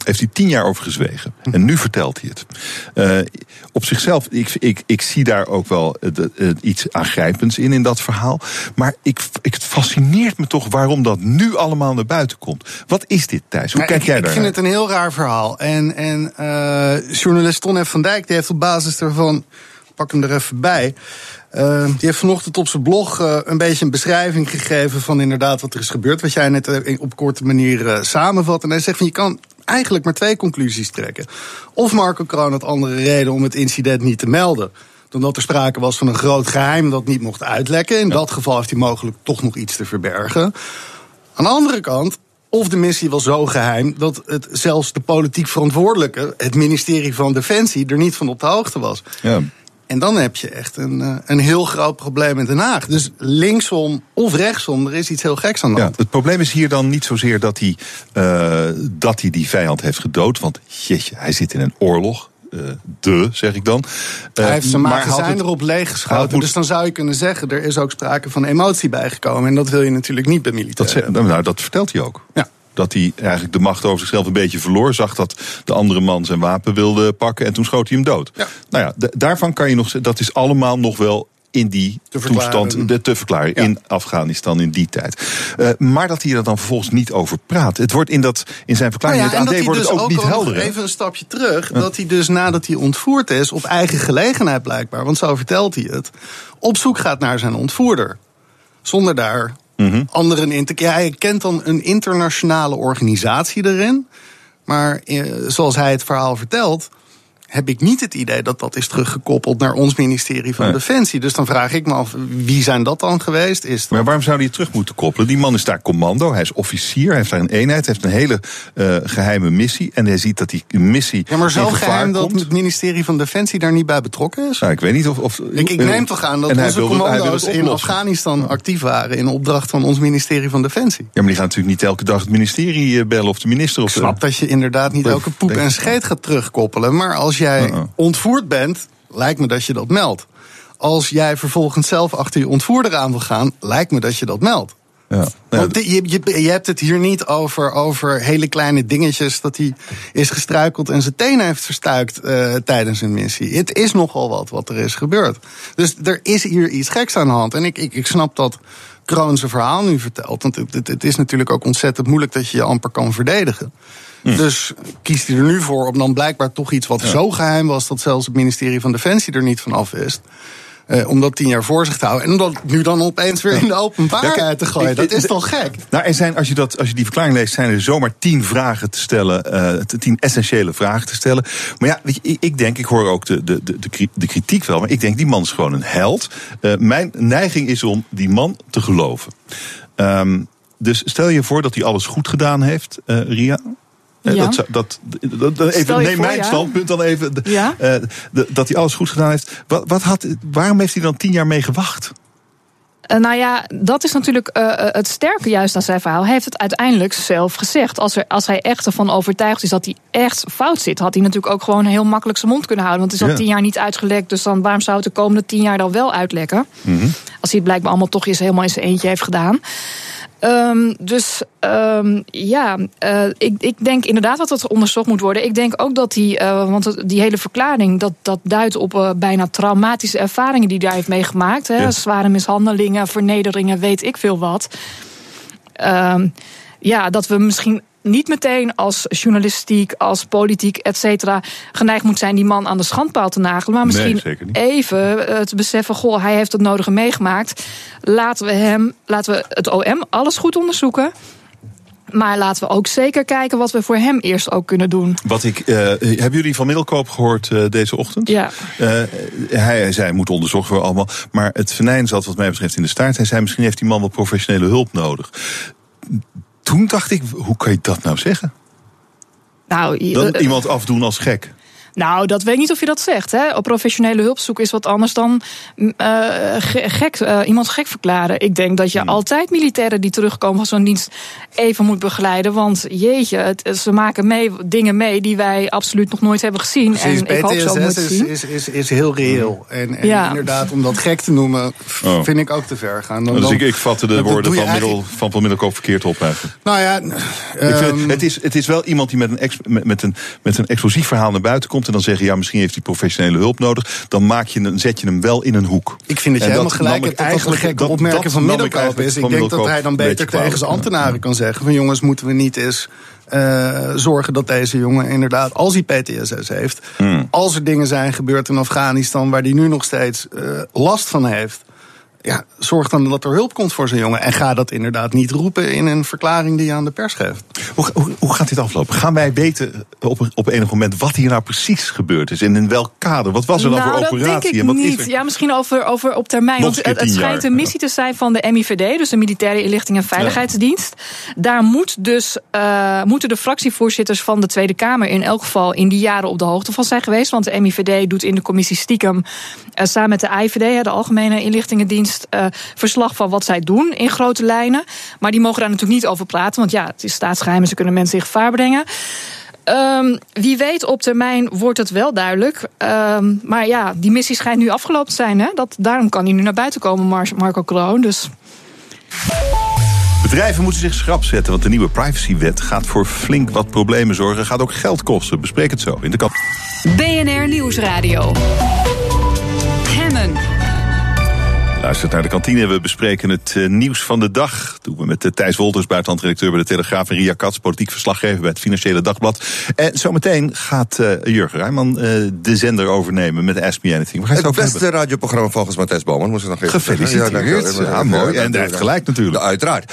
heeft hij tien jaar over gezwegen. En nu vertelt hij het. Uh, op zichzelf, ik, ik, ik zie daar ook wel iets aangrijpends in, in dat verhaal. Maar ik, ik, het fascineert me toch waarom dat nu allemaal naar buiten komt. Wat is dit, Thijs? Hoe nou, kijk jij daar? Ik vind het een heel raar verhaal. En, en journalist Ton F. van Dijk die heeft op basis daarvan... pak hem er even bij... Uh, die heeft vanochtend op zijn blog uh, een beetje een beschrijving gegeven van inderdaad wat er is gebeurd. Wat jij net uh, op korte manier samenvat. En hij zegt van je kan eigenlijk maar twee conclusies trekken. Of Marco Kroon had andere reden om het incident niet te melden. Dan dat er sprake was van een groot geheim dat niet mocht uitlekken. In dat geval heeft hij mogelijk toch nog iets te verbergen. Aan de andere kant, of de missie was zo geheim dat het zelfs de politiek verantwoordelijke, het ministerie van Defensie, er niet van op de hoogte was. Ja. En dan heb je echt een, een heel groot probleem in Den Haag. Dus linksom of rechtsom, er is iets heel geks aan de hand. Ja, het probleem is hier dan niet zozeer dat hij, uh, dat hij die vijand heeft gedood. Want jeetje, hij zit in een oorlog. Uh, de, zeg ik dan. Hij heeft zijn magazijn erop leeggeschoten. Dus dan zou je kunnen zeggen, er is ook sprake van emotie bijgekomen. En dat wil je natuurlijk niet bij militairen. Dat, nou, dat vertelt hij ook. Ja dat hij eigenlijk de macht over zichzelf een beetje verloor. Zag dat de andere man zijn wapen wilde pakken en toen schoot hij hem dood. Ja. Nou ja, daarvan kan je nog dat is allemaal nog wel in die te toestand de, te verklaren ja. in Afghanistan in die tijd. Uh, maar dat hij er dan vervolgens niet over praat. Het wordt in, dat, in zijn verklaring nou ja, AD wordt dus het ook, niet helder. Even een stapje terug. Ja. Dat hij dus nadat hij ontvoerd is, op eigen gelegenheid blijkbaar, want zo vertelt hij het, op zoek gaat naar zijn ontvoerder. Zonder daar Mm anderen in te. Ja, kent dan een internationale organisatie erin. Maar eh, zoals hij het verhaal vertelt, heb ik niet het idee dat dat is teruggekoppeld naar ons ministerie van Nee. Defensie. Dus dan vraag ik me af, wie zijn dat dan geweest? Is dat... Maar waarom zou het terug moeten koppelen? Die man is daar commando, hij is officier, hij heeft daar een eenheid, hij heeft een hele uh, geheime missie. En hij ziet dat die missie. Ja, maar zo geheim dat komt. het ministerie van Defensie daar niet bij betrokken is? Nou, ik weet niet of. of Ik, ik neem toch aan dat En onze commando's het in. Afghanistan actief waren in opdracht van ons ministerie van Defensie. Ja, maar die gaan natuurlijk niet elke dag het ministerie eh, bellen of de minister. Of Ik snap dat je inderdaad niet elke poep en scheet gaat terugkoppelen. Maar als jij ontvoerd bent, lijkt me dat je dat meldt. Als jij vervolgens zelf achter je ontvoerder aan wil gaan, lijkt me dat je dat meldt. Ja. Want je, je, je hebt het hier niet over, over hele kleine dingetjes. dat hij is gestruikeld en zijn tenen heeft verstuikt eh, tijdens een missie. Het is nogal wat wat er is gebeurd. Dus er is hier iets geks aan de hand. En ik, ik, ik snap dat Kroon zijn verhaal nu vertelt. Want het, het, het is natuurlijk ook ontzettend moeilijk dat je je amper kan verdedigen. Dus kiest hij er nu voor om dan blijkbaar toch iets wat zo geheim was dat zelfs het ministerie van Defensie er niet van af wist. Uh, om dat tien jaar voor zich te houden. En om dat nu dan opeens weer in de openbaarheid te gooien. Dat is toch gek? Nou, er zijn, als je, dat, als je die verklaring leest, zijn er zomaar tien vragen te stellen. Uh, tien essentiële vragen te stellen. Maar ja, weet je, ik denk, ik hoor ook de, de, de, de kritiek wel. Maar ik denk, die man is gewoon een held. Uh, mijn neiging is om die man te geloven. Um, dus stel je voor dat hij alles goed gedaan heeft, Ria. Ja. Dat, dat, dat, even, neem voor, mijn ja. standpunt dan even. Ja? Uh, dat hij alles goed gedaan heeft. Wat, wat had, waarom heeft hij dan tien jaar mee gewacht? Uh, nou ja, dat is natuurlijk uh, het sterke juist aan zijn verhaal. Hij heeft het uiteindelijk zelf gezegd. Als, er, als hij echt ervan overtuigd is dat hij echt fout zit, had hij natuurlijk ook gewoon heel makkelijk zijn mond kunnen houden. Want het is al tien jaar niet uitgelekt. Dus dan waarom zou het de komende tien jaar dan wel uitlekken? Mm -hmm. Als hij het blijkbaar allemaal toch eens helemaal in zijn eentje heeft gedaan. Um, dus um, ja, uh, ik, ik denk inderdaad dat dat onderzocht moet worden. Ik denk ook dat die, uh, want die hele verklaring, dat, dat duidt op uh, bijna traumatische ervaringen die hij heeft meegemaakt. Hè? Zware mishandelingen, vernederingen, weet ik veel wat. Um, ja, dat we misschien niet meteen als journalistiek, als politiek, et cetera, geneigd moet zijn die man aan de schandpaal te nagelen. Maar misschien nee, even uh, te beseffen: goh, hij heeft het nodige meegemaakt. Laten we hem, laten we het OM alles goed onderzoeken. Maar laten we ook zeker kijken wat we voor hem eerst ook kunnen doen. Wat ik, uh, hebben jullie van Middelkoop gehoord uh, deze ochtend? Ja. Uh, hij, hij zei, moet onderzocht worden allemaal. Maar het venijn zat wat mij betreft in de staart. Hij zei, misschien heeft die man wel professionele hulp nodig toen dacht ik, hoe kan je dat nou zeggen? Nou, Dan iemand afdoen als gek. Nou, dat weet ik niet of je dat zegt. Hè? Op professionele hulp zoeken is wat anders dan uh, gek, uh, iemand gek verklaren. Ik denk dat je hmm. altijd militairen die terugkomen van zo'n dienst even moet begeleiden. Want jeetje, het, ze maken mee, dingen mee die wij absoluut nog nooit hebben gezien. Precies, en ik hoop zo is, is, is, is, heel reëel. Hmm. En, en ja. inderdaad, om dat gek te noemen, oh. vind ik ook te ver gaan. Dan, dus ik, ik vatte de woorden van, middel, van Van Middelkoop verkeerd op eigenlijk. Nou ja, um, het, is, het is wel iemand die met een, ex, met, met, een, met een explosief verhaal naar buiten komt en dan zeggen, ja, misschien heeft hij professionele hulp nodig. Dan maak je, dan zet je hem wel in een hoek. Ik vind dat je helemaal gelijk hebt. Eigenlijk gekke opmerking van Middelkoop is. Ik denk dat hij dan beter tegen zijn ambtenaren kan zeggen: van jongens, moeten we niet eens. Uh, zorgen dat deze jongen inderdaad, als hij PTSS heeft, hmm. als er dingen zijn gebeurd in Afghanistan waar hij nu nog steeds uh, last van heeft, ja, zorg dan dat er hulp komt voor zo'n jongen. En ga dat inderdaad niet roepen in een verklaring die je aan de pers geeft. Hoe, hoe, hoe gaat dit aflopen? Gaan wij weten op, op enig moment wat hier nou precies gebeurd is? En in welk kader? Wat was er dan nou, voor operatie? Dat denk ik en wat niet. Ja, misschien over, over op termijn. Want het, het schijnt een missie te zijn van de MIVD, dus de Militaire Inlichting en Veiligheidsdienst. Ja. Daar moet dus, uh, moeten de fractievoorzitters van de Tweede Kamer in elk geval in die jaren op de hoogte van zijn geweest. Want de MIVD doet in de commissie stiekem uh, samen met de IVD, de Algemene Inlichtingendienst, uh, verslag van wat zij doen in grote lijnen. Maar die mogen daar natuurlijk niet over praten, want ja, het is staatsgeheim en ze kunnen mensen in gevaar brengen. Um, wie weet, op termijn wordt het wel duidelijk. Um, maar ja, die missie schijnt nu afgelopen te zijn. Hè? Dat, daarom kan hij nu naar buiten komen, Mar Marco Kroon. Dus. Bedrijven moeten zich schrap zetten, want de nieuwe privacywet gaat voor flink wat problemen zorgen. Gaat ook geld kosten. Bespreek het zo in de kap. BNR Nieuwsradio. Luistert naar de kantine. We bespreken het uh, nieuws van de dag. Dat doen we met uh, Thijs Wolters, buitenlandredacteur bij de Telegraaf... en Ria Katz, politiek verslaggever bij het Financiële Dagblad. En zometeen gaat uh, Jurgen Rijman de zender overnemen met Ask Me Anything. het, het beste hebben? radioprogramma volgens Matthijs Bouwman, moest ik nog even Gefeliciteerd. Ja, ja, mooi. En hij heeft gelijk natuurlijk. uiteraard.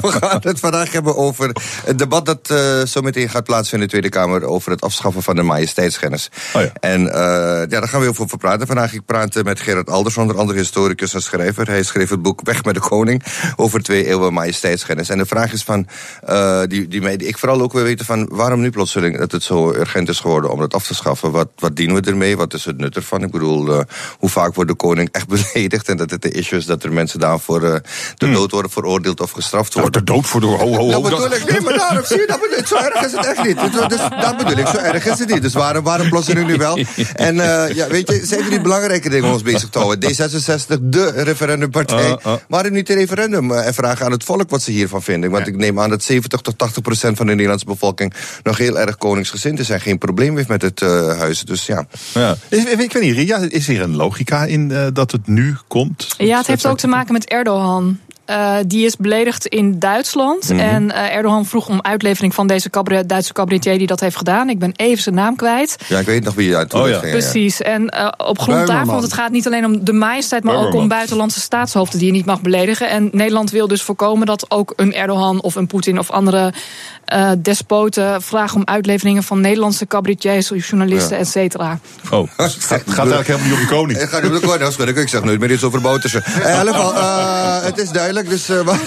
we gaan het vandaag hebben over het debat dat zometeen gaat plaatsvinden in de Tweede Kamer... over het afschaffen van de majesteitsgennis. Oh ja. En ja, daar gaan we heel veel over praten. Vandaag ik praat met Gerard Alders onder andere historicus en schrijver. Hij schreef het boek Weg met de Koning over twee eeuwen majesteitsgennis. En de vraag is van, uh, die, die, mij, die ik vooral ook wil weten van, waarom nu plotseling dat het zo urgent is geworden om dat af te schaffen? Wat, wat dienen we ermee? Wat is het nut ervan? Ik bedoel, uh, hoe vaak wordt de koning echt beledigd? En dat het de issue is dat er mensen daarvoor uh, de hmm. dood worden veroordeeld of gestraft worden. Nou, de dood voor de ho, ho, ho. Dat bedoel ik, nee, maar daarom zie je, dat bedoel, zo erg is het echt niet. Dus, dat bedoel ik, zo erg is het niet. Dus waarom, waarom plotseling nu wel? En ja, weet je, zijn er die belangrijke dingen om ons bezig te houden? D66, de referendumpartij. Uh, uh. Waarom niet een referendum uh, en vragen aan het volk wat ze hiervan vinden? Want ik neem aan dat 70 tot 80 procent van de Nederlandse bevolking nog heel erg koningsgezind is en geen probleem heeft met het uh, huis. Dus ja. ja. Ik, ik weet niet, Ria, is hier een logica in uh, dat het nu komt? Ja, het heeft ook te maken met Erdogan. Uh, die is beledigd in Duitsland. Mhm. En uh, Erdogan vroeg om uitlevering van deze cabaret, Duitse cabaretier die dat heeft gedaan. Ik ben even zijn naam kwijt. Ja, ik weet nog wie je uit Oh, ja. ging. Precies. En uh, op grond daarvan, want het gaat niet alleen om de majesteit, maar ook om buitenlandse staatshoofden die je niet mag beledigen. En Nederland wil dus voorkomen dat ook een Erdogan of een Poetin of andere uh, despoten vragen om uitleveringen van Nederlandse cabaretiers, journalisten, Ja. et cetera. Oh, het gaat, eigenlijk helemaal niet om de koning. Het gaat om de koning, dat ik zeg nooit meer iets over Boutersen. In geval, uh, het is duidelijk, dus, uh, maar,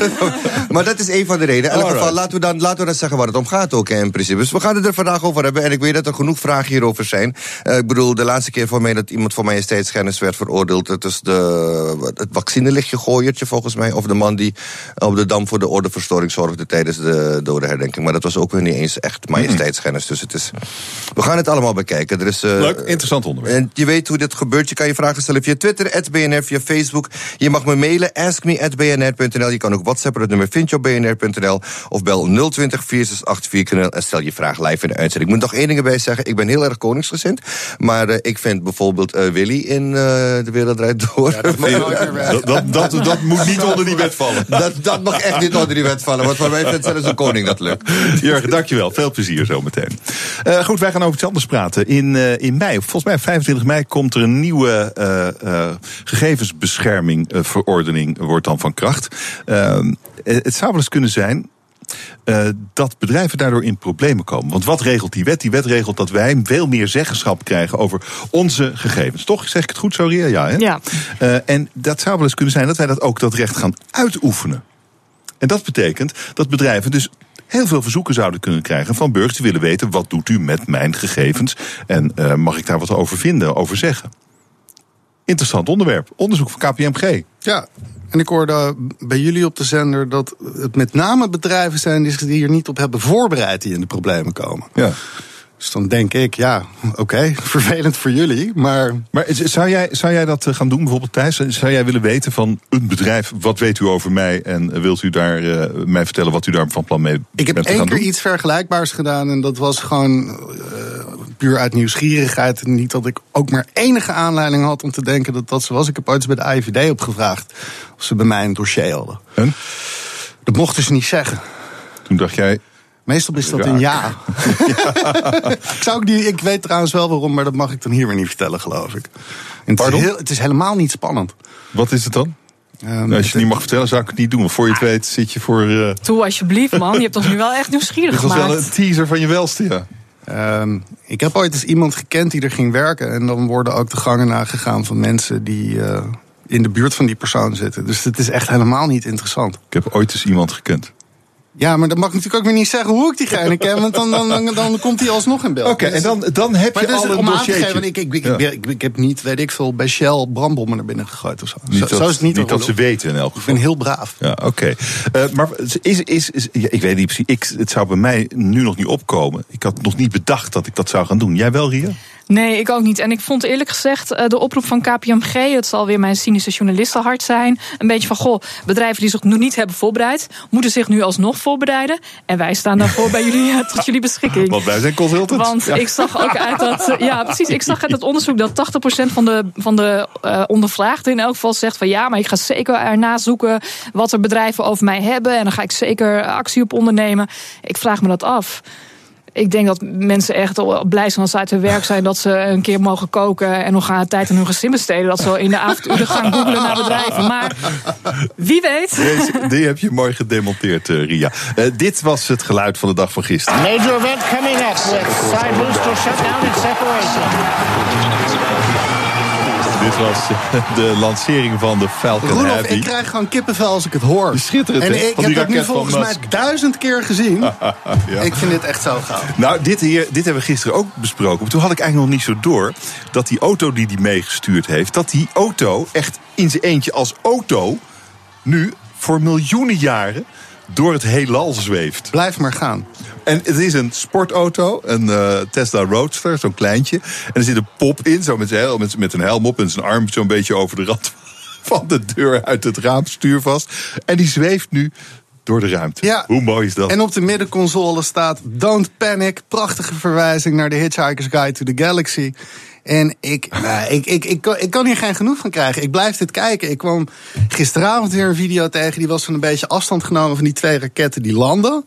maar dat is een van de redenen. In elk geval, laten we, dan, laten we dan zeggen waar het om gaat ook in principe. Dus we gaan het er vandaag over hebben en ik weet dat er genoeg vragen hierover zijn. Uh, ik bedoel, de laatste keer voor mij dat iemand voor majesteitsschennis werd veroordeeld, het is de, het vaccinelichtje gooiertje volgens mij, of de man die op de Dam voor de ordeverstoring zorgde tijdens de dodenherdenking. Maar dat was ook weer niet eens echt majesteitsschennis, dus het is... We gaan het allemaal bekijken. Er is, uh, Leuk, interessant onderwerp. en je weet hoe dit gebeurt. Je kan je vragen stellen via Twitter, BNR, via Facebook. Je mag me mailen, Je kan ook whatsappen, het nummer vind je op bnr.nl. Of bel 020 468 en stel je vraag live in de uitzending. Ik moet nog één ding erbij zeggen. Ik ben heel erg koningsgezind. Maar uh, ik vind bijvoorbeeld uh, Willy in uh, De Wereld Draait Door... Ja, dat, dat, dat, dat, moet niet onder die wet vallen. dat, dat mag echt niet onder die wet vallen. Want voor mij vindt zelfs een koning dat lukt. Jurgen, dankjewel. Veel plezier zometeen. Uh, goed, wij gaan over iets anders praten. In, uh, in mei, volgens mij 25 mei, komt er een nieuwe uh, gegevensbescherming wordt dan van kracht. Ehm, het zou wel eens kunnen zijn uh, dat bedrijven daardoor in problemen komen. Want wat regelt die wet? Die wet regelt dat wij veel meer zeggenschap krijgen over onze gegevens. Toch? Zeg ik het goed zo, Ria? Ja, hè? Ja. Uh, en dat zou wel eens kunnen zijn dat wij dat ook dat recht gaan uitoefenen. En dat betekent dat bedrijven dus heel veel verzoeken zouden kunnen krijgen van burgers die willen weten wat doet u met mijn gegevens en uh, mag ik daar wat over vinden, over zeggen. Interessant onderwerp. Onderzoek van KPMG. Ja, en ik hoorde bij jullie op de zender dat het met name bedrijven zijn die zich hier niet op hebben voorbereid die in de problemen komen. Ja. Dus dan denk ik, ja, oké, okay, vervelend voor jullie, maar... Maar zou jij, zou jij dat gaan doen, bijvoorbeeld Thijs? Zou jij willen weten van een bedrijf, wat weet u over mij... en wilt u daar uh, mij vertellen wat u daar van plan mee Ik heb bent te één keer doen? iets vergelijkbaars gedaan... en dat was gewoon uh, puur uit nieuwsgierigheid. En niet dat ik ook maar enige aanleiding had om te denken dat dat zo was. Ik heb ooit eens bij de AIVD opgevraagd of ze bij mij een dossier hadden. En? Dat mochten ze niet zeggen. Toen dacht jij, Meestal is dat Raak. een ja. ik, zou ook niet, ik weet trouwens wel waarom, maar dat mag ik dan hier weer niet vertellen, geloof ik. En het, is Pardon? heel, het is helemaal niet spannend. wat is het dan? Um, Nou, als je het niet mag vertellen, zou ik het niet doen. Want voor je het weet zit je voor... Uh, Toe alsjeblieft, man. Je hebt ons nu wel echt nieuwsgierig dit was gemaakt. wel een teaser van je welste, ja. Um, ik heb ooit eens iemand gekend die er ging werken. En dan worden ook de gangen nagegaan van mensen die uh, in de buurt van die persoon zitten. Dus het is echt helemaal niet interessant. Ik heb ooit eens iemand gekend. Ja, maar dan mag ik natuurlijk ook weer niet zeggen hoe ik diegene ken. Want dan, dan, dan, dan komt hij alsnog in beeld. Oké, okay, en dan, dan heb maar je dus, al een dossiertje. geven, ik, ik, ik, Ja. ik, ik, heb niet, weet ik veel, bij Shell brandbommen naar binnen gegooid of zo. Niet, zo, dat, zo is het niet. niet dat ze weten in elk Ik geval. ben heel braaf. Ja, oké. Uh, maar is, is, is, ja, ik weet niet precies. Ik, het zou bij mij nu nog niet opkomen. Ik had nog niet bedacht dat ik dat zou gaan doen. Jij wel, Ria? Nee, ik ook niet. En ik vond eerlijk gezegd eh, de oproep van KPMG, het zal weer mijn cynische journalistenhart zijn, een beetje van, goh, bedrijven die zich nog niet hebben voorbereid, moeten zich nu alsnog voorbereiden. En wij staan daarvoor bij jullie eh, tot jullie beschikking. Want wij zijn consultants. Want Ja. ik zag ook uit dat, eh, ja precies, ik zag uit het onderzoek dat 80% van de, van de uh, ondervraagden in elk geval zegt van ja, maar ik ga zeker erna zoeken wat er bedrijven over mij hebben en dan ga ik zeker actie op ondernemen. Ik vraag me dat af ik denk dat mensen echt blij zijn als ze uit hun werk zijn dat ze een keer mogen koken en nog gaan tijd aan hun gezin besteden. Dat ze in de avonduren gaan googlen naar bedrijven. Maar wie weet. Deze, die heb je mooi gedemonteerd, uh, Ria. Uh, dit was het geluid van de dag van gisteren. Major event coming next with side booster shutdown and separation. Dit was de lancering van de Falcon Heavy. ik krijg gewoon kippenvel als ik het hoor. Schitterend, En ik heb het nu volgens mij duizend keer gezien. Ja. Ik vind dit echt zo gaaf. Nou, dit, hier, dit hebben we gisteren ook besproken. Maar toen had ik eigenlijk nog niet zo door dat die auto die hij meegestuurd heeft, dat die auto echt in zijn eentje als auto nu voor miljoenen jaren door het heelal zweeft. Blijf maar gaan. En het is een sportauto, een uh, Tesla Roadster, zo'n kleintje. En er zit een pop in, zo met, zijn, met, met een helm op en zijn arm zo'n beetje over de rand van de deur uit het raam stuurvast. En die zweeft nu door de ruimte. Ja. Hoe mooi is dat? En op de middenconsole staat Don't Panic. Prachtige verwijzing naar de Hitchhiker's Guide to the Galaxy. En ik, nou, ik, ik, ik, kan, ik kan hier geen genoeg van krijgen. Ik blijf dit kijken. Ik kwam gisteravond weer een video tegen. Die was van een beetje afstand genomen van die twee raketten die landen.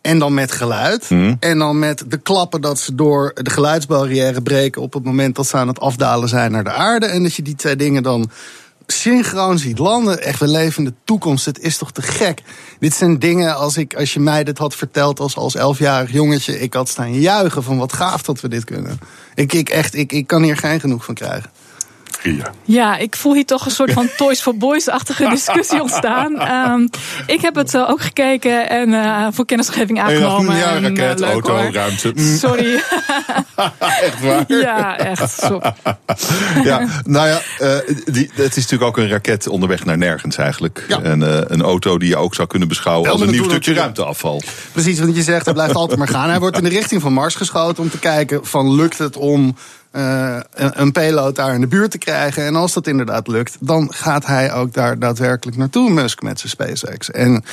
En dan met geluid. Mhm. En dan met de klappen dat ze door de geluidsbarrière breken op het moment dat ze aan het afdalen zijn naar de aarde. En dat je die twee dingen dan synchroon ziet landen. Echt, we leven in de toekomst. Het is toch te gek. Dit zijn dingen, als, ik, als je mij dit had verteld als, als elfjarig jongetje, ik had staan juichen van wat gaaf dat we dit kunnen. Ik, ik, echt, ik, ik kan hier geen genoeg van krijgen. Ja, ik voel hier toch een soort van Toys for Boys-achtige discussie ontstaan. Ehm, ik heb het eh, ook gekeken en eh, voor kennisgeving aangenomen. Ja, En, eh, raket, leuk, auto, hoor. ruimte. Mm. Sorry. Echt waar? Ja, echt. Sorry. Ja, nou ja, eh, die, het is natuurlijk ook een raket onderweg naar nergens eigenlijk. En eh, een auto die je ook zou kunnen beschouwen als een nieuw stukje ruimteafval. Precies, want je zegt, hij blijft altijd maar gaan. Hij wordt in de richting van Mars geschoten om te kijken van lukt het om eh, een, een payload daar in de buurt te krijgen. En als dat inderdaad lukt, dan gaat hij ook daar daadwerkelijk naartoe, Musk met zijn SpaceX. En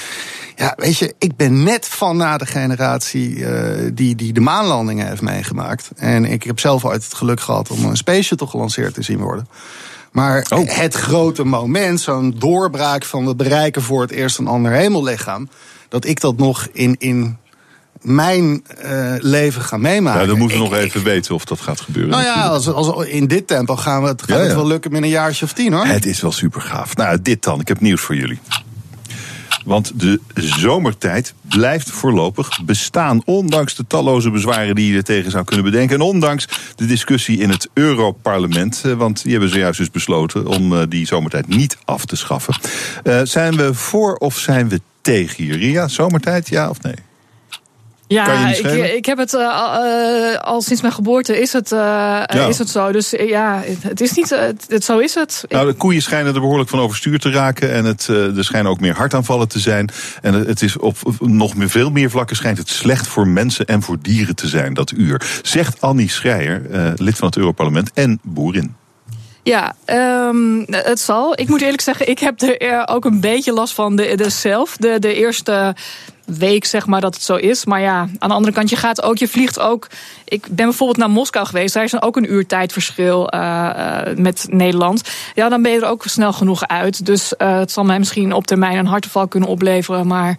ja, weet je, ik ben net van na de generatie eh, die, die de maanlandingen heeft meegemaakt. En ik heb zelf ooit het geluk gehad om een Space Shuttle gelanceerd te zien worden. Maar het grote moment, zo'n doorbraak van we bereiken voor het eerst een ander hemellichaam, dat ik dat nog in, in mijn eh, leven ga meemaken. Ja, dan moeten we nog even weten of dat gaat gebeuren. Nou ja, als, als, in dit tempo gaan we het, gaat Ja, het wel lukken met een jaartje of tien hoor. Het is wel super gaaf. Nou, dit dan. Ik heb nieuws voor jullie. Want de zomertijd blijft voorlopig bestaan. Ondanks de talloze bezwaren die je er tegen zou kunnen bedenken. En ondanks de discussie in het Europarlement. eh, Want die hebben zojuist dus besloten om eh, die zomertijd niet af te schaffen. Eh, zijn we voor of zijn we tegen hier? Ria, zomertijd, ja of nee? Ja, ik, ik heb het eh, al- eh, al sinds mijn geboorte is het, eh, is het zo. Dus ja, het, is niet, het, het- zo is het. Nou, de koeien schijnen er behoorlijk van overstuur te raken. En het, er schijnen ook meer hartaanvallen te zijn. En het is op nog meer, veel meer vlakken schijnt het slecht voor mensen en voor dieren te zijn, dat uur. Zegt Annie Schreier, lid van het Europarlement en boerin. Ja, ehm, het zal. Ik moet eerlijk zeggen, ik heb er ook een beetje last van de, de zelf. De, de eerste week, zeg maar, dat het zo is. Maar ja, aan de andere kant, je gaat ook, je vliegt ook. Ik ben bijvoorbeeld naar Moskou geweest. Daar is dan ook een uur tijdverschil eh, eh, met Nederland. Ja, dan ben je er ook snel genoeg uit. Dus eh, het zal mij misschien op termijn een hartaanval kunnen opleveren. Maar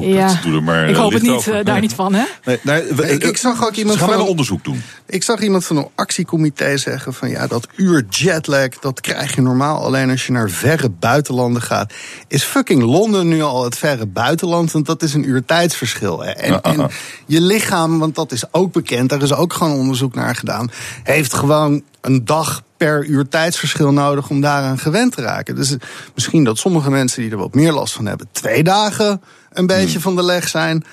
ja, maar, ik hoop het niet, daar Nee. niet van, hè? Nee, nee, we- Ik, ik zag ook iemand Ze gaan van wel een onderzoek doen. Ik zag iemand van een actiecomité zeggen van ja, dat uur jetlag, dat krijg je normaal alleen als je naar verre buitenlanden gaat. Is fucking Londen nu al het verre buitenland? Want dat is een uur tijdsverschil. En, en je lichaam, want dat is ook bekend, daar is ook gewoon onderzoek naar gedaan, heeft gewoon een dag per uur tijdsverschil nodig om daaraan gewend te raken. Dus misschien dat sommige mensen die er wat meer last van hebben, twee dagen een beetje van de leg zijn.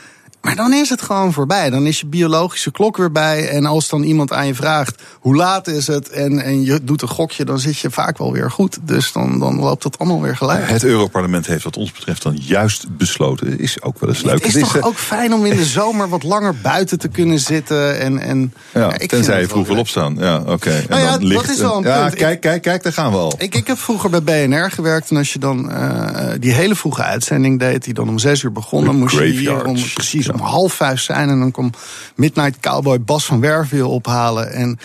Maar dan is het gewoon voorbij. Dan is je biologische klok weer bij. En als dan iemand aan je vraagt hoe laat is het en, en je doet een gokje, dan zit je vaak wel weer goed. Dus dan, dan loopt dat allemaal weer gelijk. Het Europarlement heeft wat ons betreft dan juist besloten. Is ook wel eens leuk. Het is toch eh, ook fijn om in de zomer wat langer buiten te kunnen zitten. En, en, Ja, ik tenzij je het vroeg wil opstaan. Ja, oké. Nou ja, dat ligt is wel een Ja, punt. kijk, kijk, kijk, daar gaan we al. Ik, ik heb vroeger bij BNR gewerkt. En als je dan eh, die hele vroege uitzending deed, die dan om zes uur begon, dan moest je hier om, precies om half vijf zijn. En dan kwam Midnight Cowboy Bas van je ophalen. En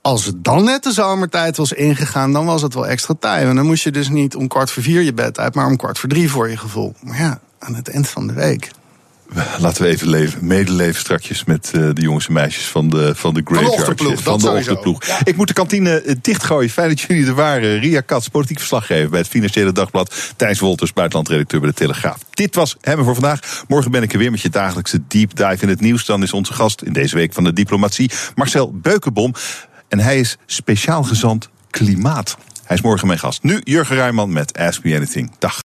als het dan net de zomertijd was ingegaan, dan was het wel extra tijd. En dan moest je dus niet om kwart voor vier je bed uit, maar om kwart voor drie voor je gevoel. Maar ja, aan het eind van de week. Laten we even leven, medeleven strakjes met eh, de jongens en meisjes van de, van de Graveyard. ochtendploeg, Van de sowieso. ochtendploeg. Ik moet de kantine eh, dichtgooien. Fijn dat jullie er waren. Ria Katz, politiek verslaggever bij het Financiële Dagblad. Thijs Wolters, buitenlandredacteur bij de Telegraaf. Dit was Hemmen voor vandaag. Morgen ben ik er weer met je dagelijkse deep dive in het nieuws. Dan is onze gast in deze week van de diplomatie Marcel Beukenbom. En hij is speciaal gezant klimaat. Hij is morgen mijn gast. Nu Jurgen Rijman met Ask Me Anything. Dag.